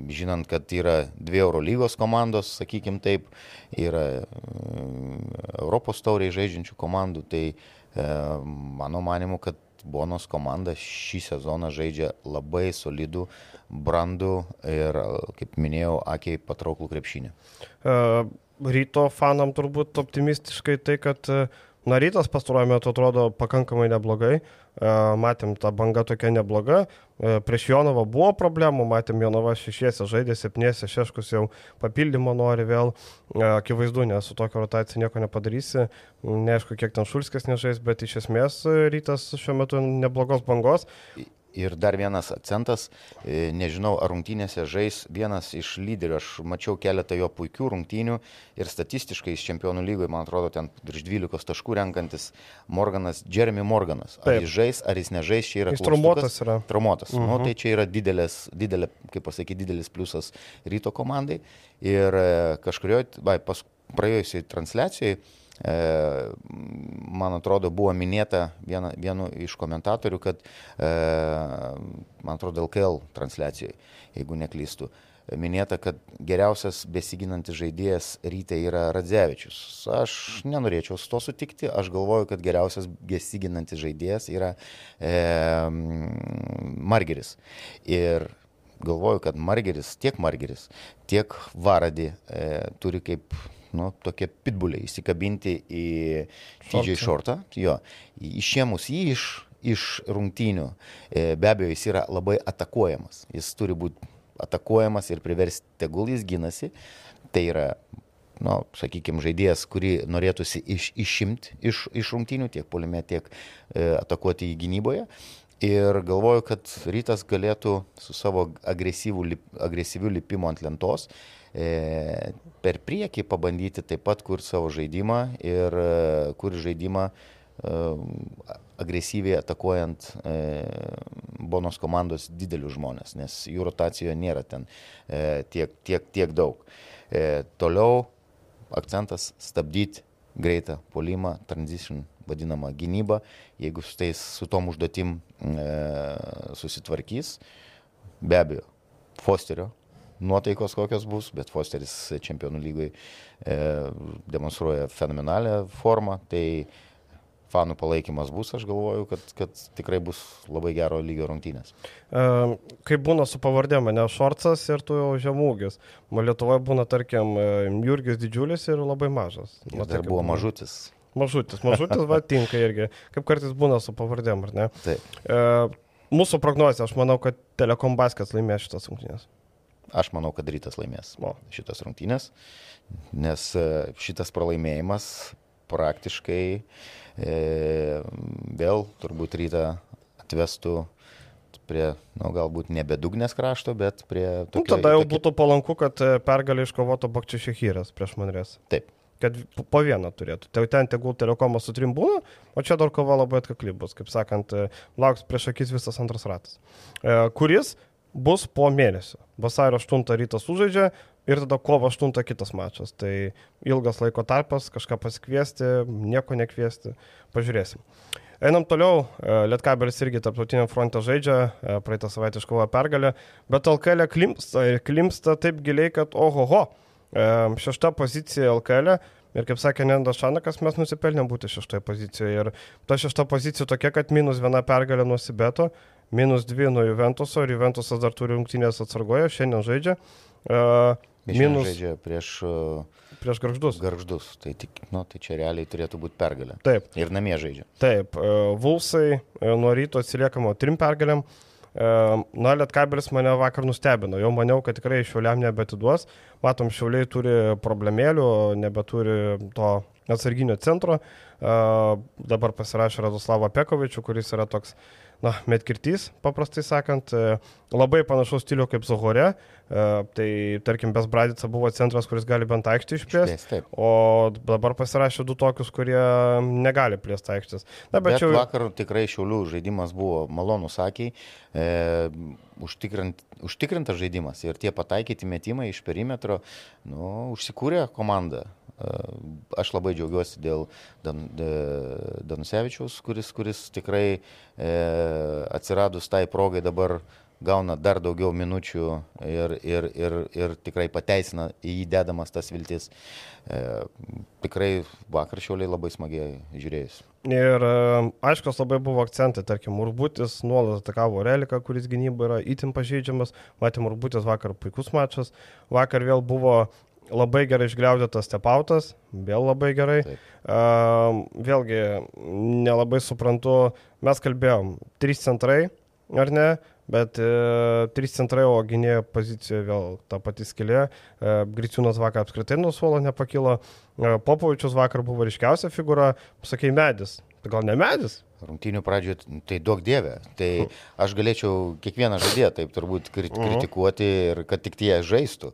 žinant, kad yra dvi Eurolygos komandos, sakykim taip, yra Europos tauriai žaidžiančių komandų, tai e, mano manimu, kad Bonos komanda šį sezoną žaidžia labai solidų, brandų ir, kaip minėjau, akiai patrauklų krepšinį. Uh, ryto fanam turbūt optimistiškai tai, kad uh, Na, rytas pastaruoju metu atrodo pakankamai neblogai. E, matėm, ta banga tokia nebloga. E, prieš Jonovą buvo problemų, matėm, Jonovas šešiese žaidė, septyniese, šeškus jau papildymo nori vėl. E, akivaizdu, nes su tokia rotacija nieko nepadarysi. Neaišku, kiek ten Šulskis nežais, bet iš esmės rytas šiuo metu neblogos bangos. Ir dar vienas akcentas, e, nežinau, ar rungtynėse žais vienas iš lyderių, aš mačiau keletą jo puikių rungtynių ir statistiškai iš čempionų lygoje, man atrodo, ten virš 12 taškų renkantis Morganas, Jeremy Morganas. Ar Taip. jis žais, ar jis nežais, čia yra... Jis traumuotas yra. Traumuotas. Uh -huh. nu, tai čia yra didelės, didelė, kaip pasakyti, didelis pliusas ryto komandai. Ir e, kažkurioje, praėjusiai transliacijai, man atrodo, buvo minėta viena, vienu iš komentatorių, kad, e, man atrodo, LKL transliacijoje, jeigu neklystu, minėta, kad geriausias besiginantis žaidėjas ryte yra Radzevičius. Aš nenorėčiau su to sutikti, aš galvoju, kad geriausias besiginantis žaidėjas yra e, Margeris. Ir galvoju, kad Margeris, tiek Margeris, tiek Varadį e, turi kaip nu, tokie pitbuliai, įsikabinti į TJ šortą, jo, išėmus jį iš, iš rungtynių, e, be abejo, jis yra labai atakuojamas, jis turi būti atakuojamas ir priversti, tegul jis gynasi, tai yra nu, sakykime, žaidėjas, kurį norėtųsi iš, išimti iš, iš rungtynių, tiek polime, tiek e, atakuoti į gynyboje. Ir galvoju, kad rytas galėtų su savo lip, agresyviu lipimu ant lentos e, per priekį pabandyti taip pat kur savo žaidimą ir e, kur žaidimą e, agresyviai atakuojant e, Bonos komandos didelius žmonės, nes jų rotacijoje nėra ten e, tiek, tiek, tiek daug. E, toliau akcentas stabdyti greitą polimą, transition vadinamą gynybą, jeigu su, tais, su tom užduotim e, susitvarkys, be abejo, Fosterio nuotaikos kokios bus, bet Fosteris čempionų lygai e, demonstruoja fenomenalią formą, tai fanų palaikymas bus, aš galvoju, kad, kad tikrai bus labai gero lygio rungtynės. E, kaip būna su pavardėm, ne Šorcas ir tu jau žemūgis. Man Lietuvoje būna, tarkim, e, Jurgis didžiulis ir labai mažas. Ir dar buvo būna. mažutis. Mažutis, mažutis, va, (laughs) tinka irgi. Kaip kartais būna su pavardėm, ar ne? Taip. E, mūsų prognozija, aš manau, kad Telekom Baskets laimės šitas rungtynės. Aš manau, kad rytas laimės O. šitas rungtynės, nes e, šitas pralaimėjimas praktiškai e, vėl turbūt rytą atvestų prie, na, nu, galbūt nebe dugnės krašto, bet prie... Nu, tokio- tada jau tokio- būtų palanku, kad e, pergalę iškovotų Bakčišikyras prieš Manrės. Taip. Kad po vieną turėtų. Tai ten tegul telekomas su trim būna, o čia dar kova labai atkakli bus. Kaip sakant, e, lauks prieš akis visas antras ratas. E, Kuris bus po mėnesio. Vasario 8 rytas sužaidžia ir tada kovo 8 kitas mačas. Tai ilgas laiko tarpas, kažką pasikviesti, nieko nekviesti. Pažiūrėsim. Einam toliau, E, Lietkabelis irgi tarptautiniam fronte žaidžia, e, praeitą savaitę iškovojo pergalę, bet LKL klimpsta ir klimpsta taip giliai, kad ohoho, E, šešta pozicija LKL ir kaip sakė Nendas Šanakas, mes nusipelnėm būti šeštoje pozicijoje ir ta šešta pozicija tokia, kad minus viena pergalė nuo Sibeto, minus dvi nuo Juventuso ir Juventusas dar turi rungtynės atsargoje, šiandien žaidžia. Šiandien Minus žaidžia prieš uh, prieš garždus. garždus, tai, tik, nu, tai čia realiai turėtų būti pergalė. Taip. Ir namie žaidžia. Taip, e, Vulsai nuo ryto atsiliekamo trim pergalėm. Na, Lietkabelis mane vakar nustebino. Jau maniau, kad tikrai šiuliam nebetiduos. Matom, šiuliai turi problemėlių, nebeturi to atsarginio centro. Dabar pasirašė Radoslavo Pekovičių, kuris yra toks, na, metkirtys, paprastai sakant. E, Labai panašaus stilių kaip Zohore. E, Tai, tarkim, Besbradica buvo centras, kuris gali bent aikštį išplėsti. O dabar pasirašė du tokius, kurie negali plėsti aikštės. Na, bet, Bet, čia vakar tikrai šiaulių žaidimas buvo malonus, sakiai, e, užtikrint, užtikrintas žaidimas ir tie pataikyti metimai iš perimetro, nu, užsikūrė komanda. Aš labai džiaugiuosi dėl Dan, Danusevičiaus, kuris, kuris tikrai e, atsiradus tai progai dabar gauna dar daugiau minučių ir, ir, ir, ir tikrai pateisina į jį dedamas tas viltis. E, tikrai vakar šiauliai labai smagiai žiūrėjus. Ir aiškus labai buvo akcentai, tarkim, Urbutis nuolat atakavo Reliką, kuris gynyba yra itin pažeidžiamas. Matėm, Urbutis vakar puikus mačas. Vakar vėl buvo labai gerai išgliaudėtas stepautas, vėl labai gerai. Taip. Uh, vėlgi, nelabai suprantu, mes kalbėjom, trys centrai, ar ne? Bet e, trys centrai, o gynėjo pozicijoje vėl ta pati skilė. E, Griciūnas vakar apskritai nuo suolo nepakilo. E, Popovičius vakar buvo ryškiausia figūra. Sakai, medis. Tai gal ne medis? Rungtinių pradžioje, tai duok dievę. Tai aš galėčiau kiekvieną žaidėją taip turbūt kri- kritikuoti ir kad tik tie žaistų.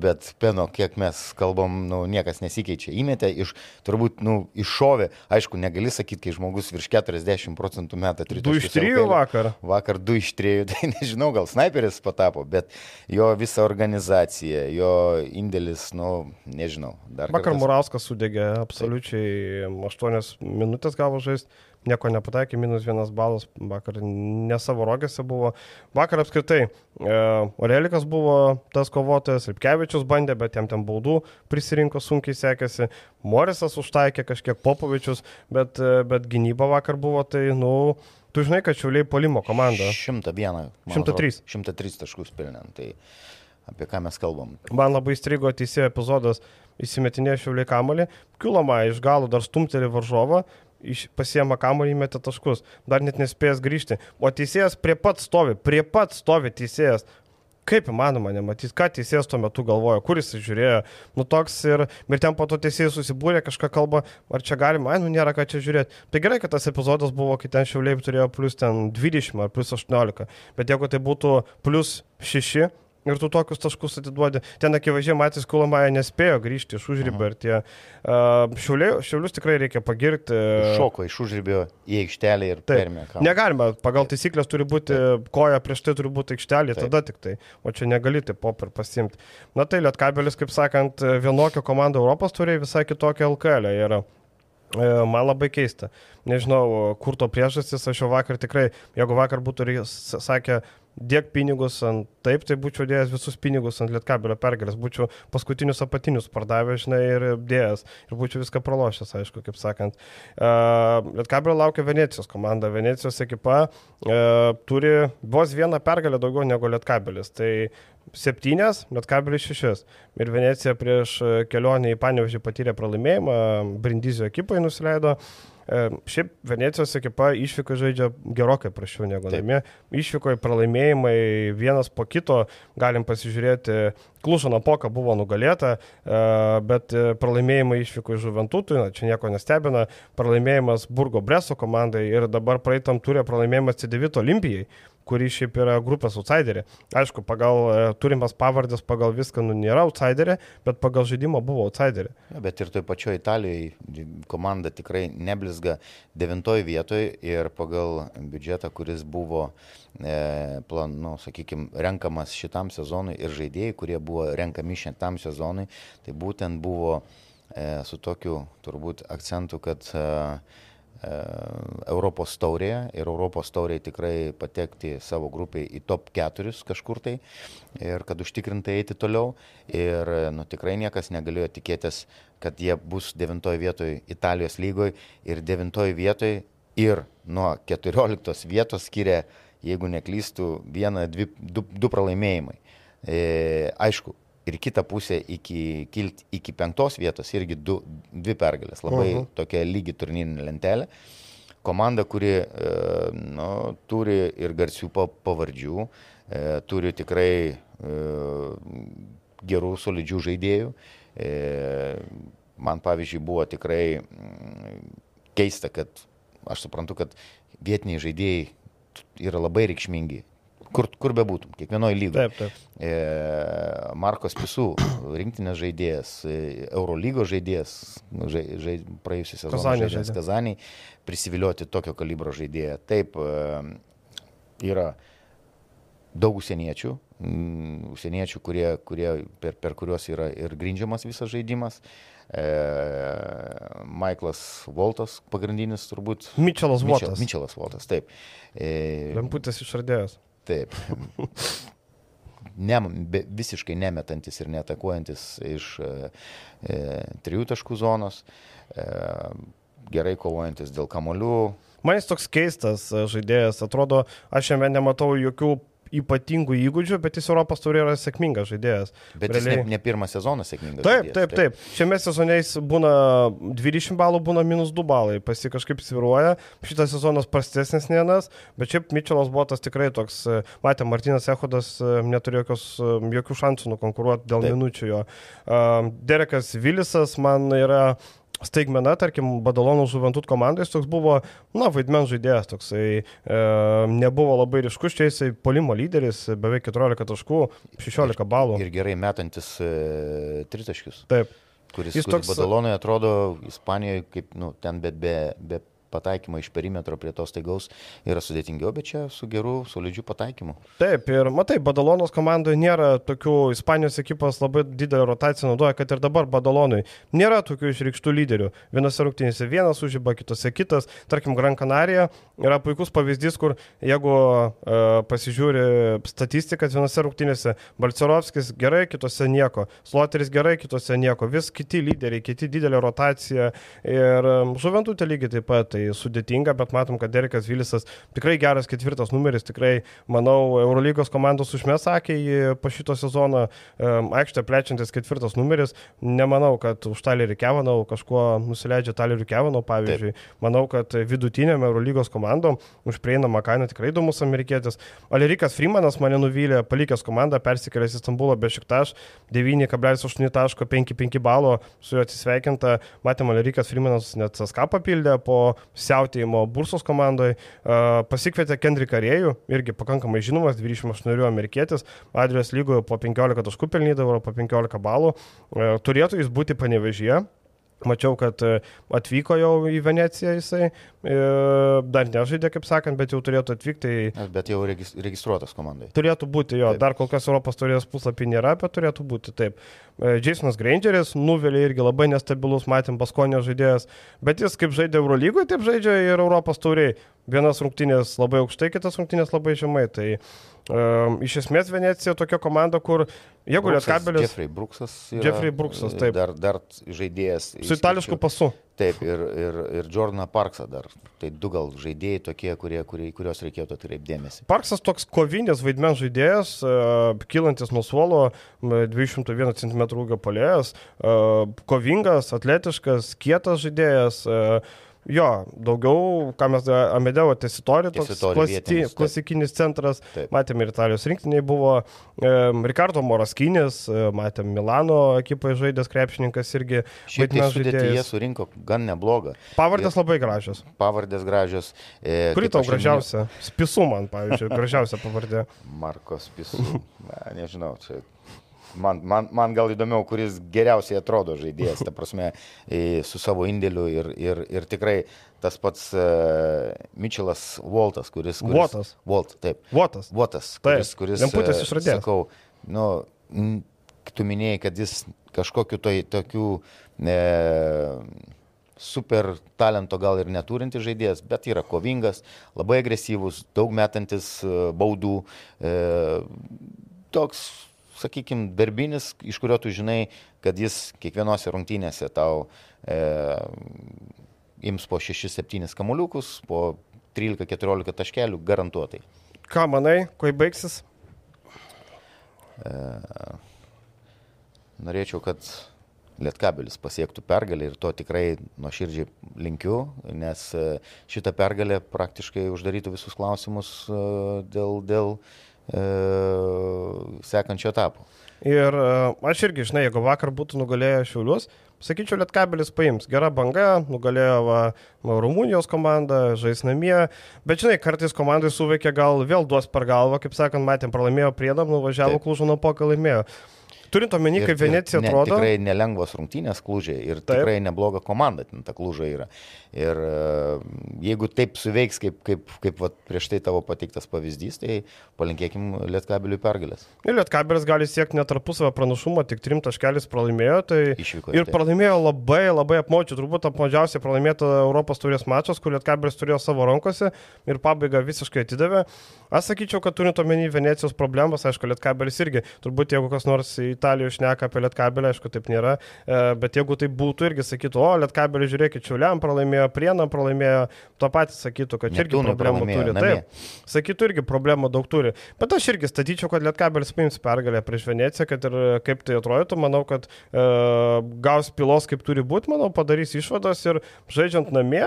Bet peno, kiek mes kalbam, nu, niekas nesikeičia. Įmetė iš, turbūt, nu, iššovė. Aišku, negali sakyti, kai žmogus virš 40 procentų metą 3. Du iš trijų vakar. Vakar 2 iš 3, tai nežinau, gal sniperis patapo, bet jo visa organizacija, jo indėlis, nu, nežinau. Vakar kartą Murauskas sudegė absoliučiai 8 minutės gavo žaisti, nieko nepataikė, minus vienas balas, vakar ne savo rogėse buvo. Vakar apskritai e, Orelikas buvo tas kovotojas, Lipkevičius bandė, bet jam ten baudų prisirinko sunkiai sekėsi, Morisas užtaikė kažkiek Popovičius, bet, e, bet gynyba vakar buvo, tai, nu, tu žinai, kad šiuliai polimo komanda. 101. man 103. atrodo, 103 taškus pelnėm. Tai apie ką mes kalbam? Man labai strigo teisėjo epizodas, įsimetinėjo šiauliai kamolį, kiloma iš galo dar stumtelį varžovą, pasiema kamolį, įmetė taškus, dar net nespėjęs grįžti. O teisėjas prie pat stovi, prie pat stovi teisėjas. Kaip įmanoma nematyti, ką teisėjas tuo metu galvojo, kur jis žiūrėjo. Nu toks ir, ir ten po to teisėjas susibūrė, kažką kalba, ar čia galima, ai, nu nėra ką čia žiūrėti. Tai gerai, kad tas epizodas buvo, kai ten šiauliai turėjo plus ten 20 ar plus 18. Bet jeigu tai būtų plus 6, ir tu tokius taškus atiduodi. Ten akivaizdžiai matys, Kulamaja nespėjo grįžti iš užrybio ir tie uh, šiaulius tikrai reikia pagirti. Šoko iš užribio į aikštelę ir Taip. kamuolį. Negalima, pagal taisyklės turi būti koja prieš tai turi būti aikštelė, Taip. tada tik tai. O čia negali taip pop ir pasimti. Na tai Lietkabelis, kaip sakant, vienokio komando Europos turi visai kitokią LKL. E, Man labai keista. Nežinau, kur to priežastis, aš jau vakar tikrai, jeigu vakar būtų sakę, dėk pinigus ant, taip, tai būčiau dėjęs visus pinigus ant Lietkabelio pergalės, būčiau paskutinius apatinius pardavęs, žinai, ir dėjęs, ir būčiau viską pralošęs, aišku, kaip sakant. Uh, Lietkabelio laukia Venecijos komanda, Venecijos ekipa uh, turi vos vieną pergalę daugiau negu Lietkabelis, tai septynias, Lietkabelis šešias. Ir Venecija prieš e, kelionę į Panevežį patyrė pralaimėjimą, Brindizio ekipai nusileido. Šiaip Venecijos ekipa išvyko žaidžia gerokai prašiau negu namie. Išvyko į pralaimėjimai vienas po kito, galim pasižiūrėti, Klušo Napoka buvo nugalėta, e, bet e, pralaimėjimai išvyko iš Žuventutui, na, čia nieko nestebina, pralaimėjimas Burgo Breso komandai ir dabar praeitam turė pralaimėjimas C9 Olimpijai kuri šiaip yra grupės outsiderė. Aišku, pagal e, turimas pavardės, pagal viską, nu, nėra outsiderė, bet pagal žaidimą buvo outsiderė. Ja, bet ir toj pačioj Italijoje komanda tikrai neblizga devintoje vietoje ir pagal biudžetą, kuris buvo, e, plan, nu, sakykime, renkamas šitam sezonui ir žaidėjai, kurie buvo renkami šitam sezonui, tai būtent buvo e, su tokiu turbūt akcentu, kad e, Europos taurėje ir Europos taurėje tikrai patekti savo grupiai į top 4 kažkur tai ir kad užtikrintai eiti toliau. Ir nu, tikrai niekas negalėjo tikėtis, kad jie bus 9 vietoje Italijos lygoje ir 9 vietoje ir nuo 14 vietos skiria, jeigu neklystų, vieną, dvi, du, du pralaimėjimai. E, aišku, ir kitą pusę iki, kilt, iki penktos vietos irgi du, dvi pergalės. Labai uh -huh. tokia lygi turnyrinė lentelė. Komanda, kuri e, nu, turi ir garsių pa- pavardžių, e, turi tikrai e, gerų, solidžių žaidėjų. E, man pavyzdžiui buvo tikrai mm, keista, kad aš suprantu, kad vietiniai žaidėjai yra labai reikšmingi. Kur, kur bebūtum, kiekvienoje lygoje. Taip, taip. E, Markos Pisų, rinktinės žaidėjas, e, Eurolygos žaidėjas, nu, žai, žai, praėjusią sezoną Kazanėje žaidėjas žaidė. Kazaniai, prisivilioti tokio kalibro žaidėją. Taip, e, yra daug užsieniečių, mm, užsieniečių, kurie, kurie, per, per kuriuos yra ir grindžiamas visas žaidimas. E, Michaelas Voltas, pagrindinis turbūt. Mitčelas Votas. Mitchellas Voltas, taip. E, Lemputės išradėjas. Taip. Ne, visiškai nemetantis ir netakuojantis iš e, e, trijų taškų zonos, e, gerai kovojantis dėl kamolių. Man jis toks keistas e, žaidėjas, atrodo, aš jame nematau jokių ypatingų įgūdžių, bet jis Europos turė yra sėkmingas žaidėjas. Bet jis ne, Realiai- ne pirmą sezoną sėkmingas. Taip, žaidėjas, taip, taip. Šiame sezone jis būna 20 balų, būna minus 2 balai, pasi kažkaip sviruoja. Šitas sezonas prastesnis nei anas, bet šiaip Mitčelas buvo tas tikrai toks, e, matė, Martinas Ehodas e, neturėjo jokios, e, jokių šansų nukonkuruoti dėl Taip. minučių jo. Derekas Vilisas man yra staigmena, tarkim, Badalonų žuventut komandai, jis toks buvo, na, vaidmens žaidėjas, toksai e, nebuvo labai ryškus, čia jisai polimo lyderis, beveik 14 taškų, 16 balų. Ir gerai metantis e, tritaškius, Taip. kuris, Jis kuris toks- Badalonai atrodo Ispanijoje kaip, nu, ten bet be, be pataikymo iš perimetro prie to staigaus yra sudėtingiau, bet čia su geru, solidžiu pataikymu. Taip, ir matai, Badalonos komandoje nėra tokių, Ispanijos ekipos labai didelę rotaciją naudoja, kad ir dabar Badalonui nėra tokių išreikštų lyderių. Vienose rungtynėse vienas užžiba, kitose kitas. Tarkim, Gran Canaria yra puikus pavyzdys, kur jeigu uh, pasižiūri statistiką, vienose rungtynėse Balcerovskis gerai, kitose nieko, Sloteris gerai, kitose nieko, vis kiti lyderiai, kiti didelė rotacija ir um, žuventutė lygiai taip pat. Tai sudėtinga, bet matom, kad Derekas Vilisas tikrai geras ketvirtas numeris, tikrai, manau, Eurolygos komandos užmes akį po šito sezono aikštę plečiantis ketvirtas numeris. Nemanau, kad už Talerį Kevanau kažkuo nusileidžia Talerį Kevanau, pavyzdžiui. Taip. Manau, kad vidutinėm Eurolygos komandom už prieinamą kainą tikrai įdomus amerikietis. Alerikas Freemanas mane nuvylė, palikęs komandą, persikėlęs į Stambulą be šiktaš, 9,8 taško, 5,5 balo, su juo atsisveikinta. Matėm, Alerikas Freemanas net SK papildė po siautėjimo Bursos komandoje. Pasikvietė Kendriką Rėjų, irgi pakankamai žinomas, 28 amerikietis, Adrijos lygoje po 15 taškų pelnydavo, po 15 balų. Turėtų jis būti panevežyje. Mačiau, kad e, atvyko jau į Veneciją jisai, e, dar nežaidė, kaip sakant, bet jau turėtų atvykti į Bet jau regis- registruotas komandai. Turėtų būti jo, Taip. dar kol kas Europos turės puslapį nėra, bet turėtų būti taip. E, Jasonas Grangeris nuvelė irgi labai nestabilus, matėm Baskonio žaidėjas, bet jis kaip žaidė Eurolygoje, taip žaidžia ir Europos tauriai. Vienas rungtynės labai aukštai, kitas rungtynės labai žemai. Tai um, iš esmės Venecija tokia komanda, kur jeigu Lietkabelis Jeffrey Brooksas. Yra, Jeffrey Brooksas, taip. Dar, dar žaidėjas. su itališku pasu. Taip, ir, ir, ir Jordaną Parksą dar. Tai du gal žaidėjai tokie, kurie, kurie, kuriuos reikėtų atkreipdėmėsi. Parksas toks kovinės vaidmens žaidėjas, uh, kylantis nuo suolo, m, 201 cm ūgio polėjas, uh, kovingas, atletiškas, kietas žaidėjas. Uh, Jo, daugiau, ką mes Amedeo Tesitori, toks Tessitori klasi, klasikinis centras, Taip. matėme ir Italijos rinktiniai buvo, e, Ricardo Moraskinis, e, matėme Milano ekipai žaidęs krepšininkas irgi. Šiaip tai sudėtyje žaidėjas. surinko gan neblogą. Pavardės labai gražios. Pavardės gražios. E, Kuri tau gražiausia? Spisu man, pavyzdžiui, gražiausia pavardė. (laughs) minėjau, Markos Pisų. Na, nežinau, čia. Man, man, man gal įdomiau, kuris geriausiai atrodo žaidėjas, ta prasme, (laughs) e, su savo indėliu ir, ir, ir tikrai tas pats uh, Mitchellas Voltas, kuris... kuris Votas. Volt, taip. Votas. Votas, Taip, kuris, kuris lemputės e, išradėjas. Sakau, nu, tu minėjai, kad jis kažkokiu tai tokių e, super talento gal ir neturintis žaidėjas, bet yra kovingas, labai agresyvus, daug metantis e, baudų. E, toks, sakykime, darbinis, iš kurio tu žinai, kad jis kiekvienose rungtynėse tau e, ims po 6-7 kamuoliukus, po 13-14 taškelių garantuotai. Ką manai, kuo baigsis? Norėčiau, kad Lietkabelis pasiektų pergalę ir to tikrai nuoširdžiai linkiu, nes e, šita pergalė praktiškai uždarytų visus klausimus e, dėl, dėl e, sekančio etapo. Ir e, aš irgi, žinai, jeigu vakar būtų nugalėję Šiaulius, sakyčiau, Lietkabelis paims. Gera banga, nugalėjo va, va, Rumunijos komanda, žais namie. Bet, žinai, kartais komandai suveikia gal vėl duos per galvą, kaip sakant, matėm, pralaimėjo priedam, nuvažiavo klužų nuo pokai laimėjo. Turint omeny, kaip Venecija ne, atrodo. Tikrai nelengvos rungtynės klūžiai ir Taip. tikrai nebloga komanda ten ta klūža yra. Ir e, jeigu taip suveiks, kaip, kaip, kaip vat, prieš tai tavo pateiktas pavyzdys, tai palinkėkim Lietkabeliui pergalės. Ir Lietkabelis gali siekti netarpusavę pranašumą, tik trim taškelis pralaimėjo. Tai Išvykoje, ir taip. pralaimėjo labai, labai apmočiu. Turbūt apmažiausiai pralaimėta Europos turės mačas, kur Lietkabelis turėjo savo rankose ir pabaigą visiškai atidavė. Aš sakyčiau, kad turint omeny Venecijos problemas, aišku, Lietkabelis irgi, turbūt jeigu kas nors Italijoje šneka apie Lietkabelį, aišku, taip nėra, e, bet jeigu tai būtų, irgi sakytų, o Lietkabelis, žiūrėkit, Čiuliam pralaimėjo, Prienam pralaimėjo, to patį sakytų, kad čia irgi problemų turi. namie. Taip, sakytų irgi problemų daug turi. Bet aš irgi statyčiau, kad Lietkabelis paims pergalę prieš Veneciją, kad ir kaip tai atrodytų, manau, kad e, gaus pilos kaip turi būti, manau, padarys išvadas ir žaidžiant namie.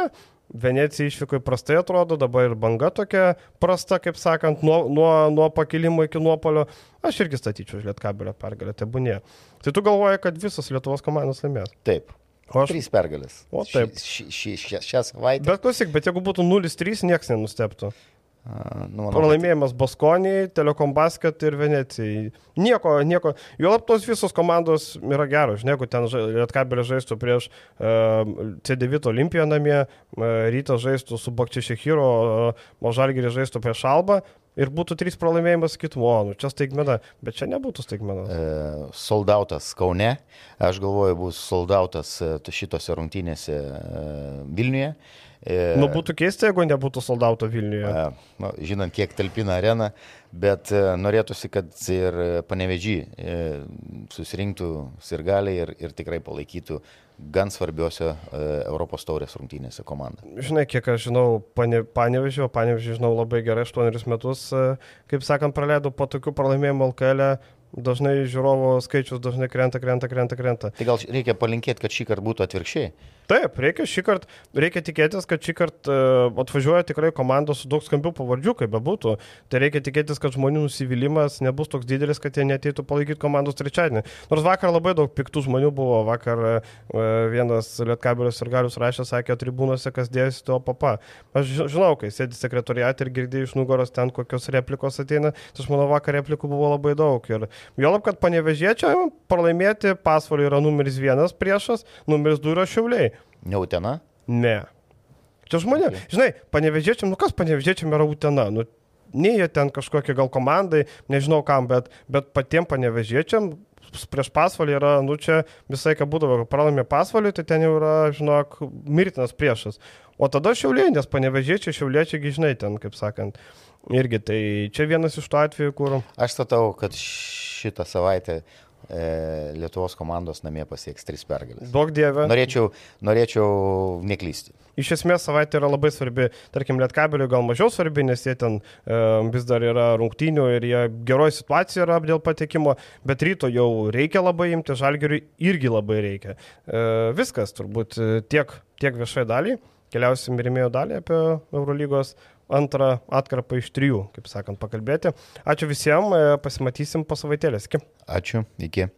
Venecija išvyko prastai atrodo, dabar ir banga tokia prasta, kaip sakant, nuo, nuo, nuo pakilimo iki nuopolio. Aš irgi statyčiau už Lietkabelio pergalę, būnė. Tai tu galvoji, kad visos Lietuvos komandos laimės. Taip. O aš... Trys pergalės. O, taip. Ši, ši, ši, šią savaitę. Bet klausyk, bet jeigu būtų 0-3, niekas nenusteptų. Nu, manau, Pralaimėjimas Baskonijai, Telekom Basket ir Venecijai. Nieko, nieko. Juolab tos visos komandos yra geros. Žinai, jeigu ten Lietkabelė žaistų prieš uh, C9 Olimpiją namie, uh, Rytas žaistų su Bakčišekiro, uh, Možalgirį žaistų prieš Albą ir būtų trys pralaimėjimas, sakytum, o, nu čia staigmena. Bet čia nebūtų staigmena. E, soldautas Kaune, aš galvoju, bus soldautas šitose rungtynėse e, Vilniuje. E, Nu, būtų keista, jeigu nebūtų soldauto Vilniuje. e, nu, žinant, kiek talpina arena, bet e, norėtųsi, kad ir panevežį e, susirinktų sirgaliai ir, ir tikrai palaikytų gan svarbiose e, Europos taurės rungtynėse komandą. Žinai, kiek aš žinau, pane, panevežį, o panevežį žinau labai gerai, 8 metus, e, kaip sakant, praleidau po tokių pralaimėjimų LKL. -e. Dažnai žiūrovo skaičius dažnai krenta, krenta, krenta, krenta. Tai gal reikia palinkėti, kad šį kartą būtų atvirkščiai. Taip, reikia šį kartą, reikia tikėtis, kad šį kartą uh, atvažiuoja tikrai komandos su daug skambių pavardžių, kaip bebūtų. Tai reikia tikėtis, kad žmonių nusivylimas nebus toks didelis, kad jie neteitų palaikyti komandos trečiadienį. Nors vakar labai daug piktų žmonių buvo, vakar uh, vienas Lietkabilius ir Galius rašė, sakė, tribūnose, kas dėjosi to papa. Aš ži- žinau, kai sėdi sekretoriate ir girdėjai iš nugaros ten kokios replikos ateina, tai aš manau, vakar replikų buvo labai daug. Ir Juolab, kad panevežėčia pralaimėti pasvalį yra numeris vienas priešas, numeris du yra šiauliai. Ne Utena? Ne. Čia žmonė, okay. žinai, panevežėčiam, nu kas panevežėčiam yra Utena, nu nei jie ten kažkokie gal komandai, nežinau kam, bet, bet patiem panevežėčiam prieš pasvalį yra, nu čia visai ką būdavo, kai pralaimė pasvalį, tai ten jau yra, žinok, mirtinas priešas. O tada šiauliai, nes panevežėčiai, šiauliečiai, žinai, ten, kaip sakant, irgi tai čia vienas iš tų atvejų, kur... Aš statau, kad šitą savaitę e, Lietuvos komandos namie pasieks tris pergalės. Daug dievė. Norėčiau, norėčiau neklysti. Iš esmės savaitė yra labai svarbi, tarkim, Lietkabeliui gal mažiau svarbi, nes jie ten e, vis dar yra rungtynių ir jie geroji situacija yra dėl patekimo, bet ryto jau reikia labai imti, žalgeriui irgi labai reikia. E, viskas turbūt e, tiek, tiek viešai daliai. keliausim į rėmėjo dalį apie Eurolygos antrą atkarpą iš trijų, kaip sakant, pakalbėti. Ačiū visiems, pasimatysim po savaitėlės. Iki. Ačiū, iki.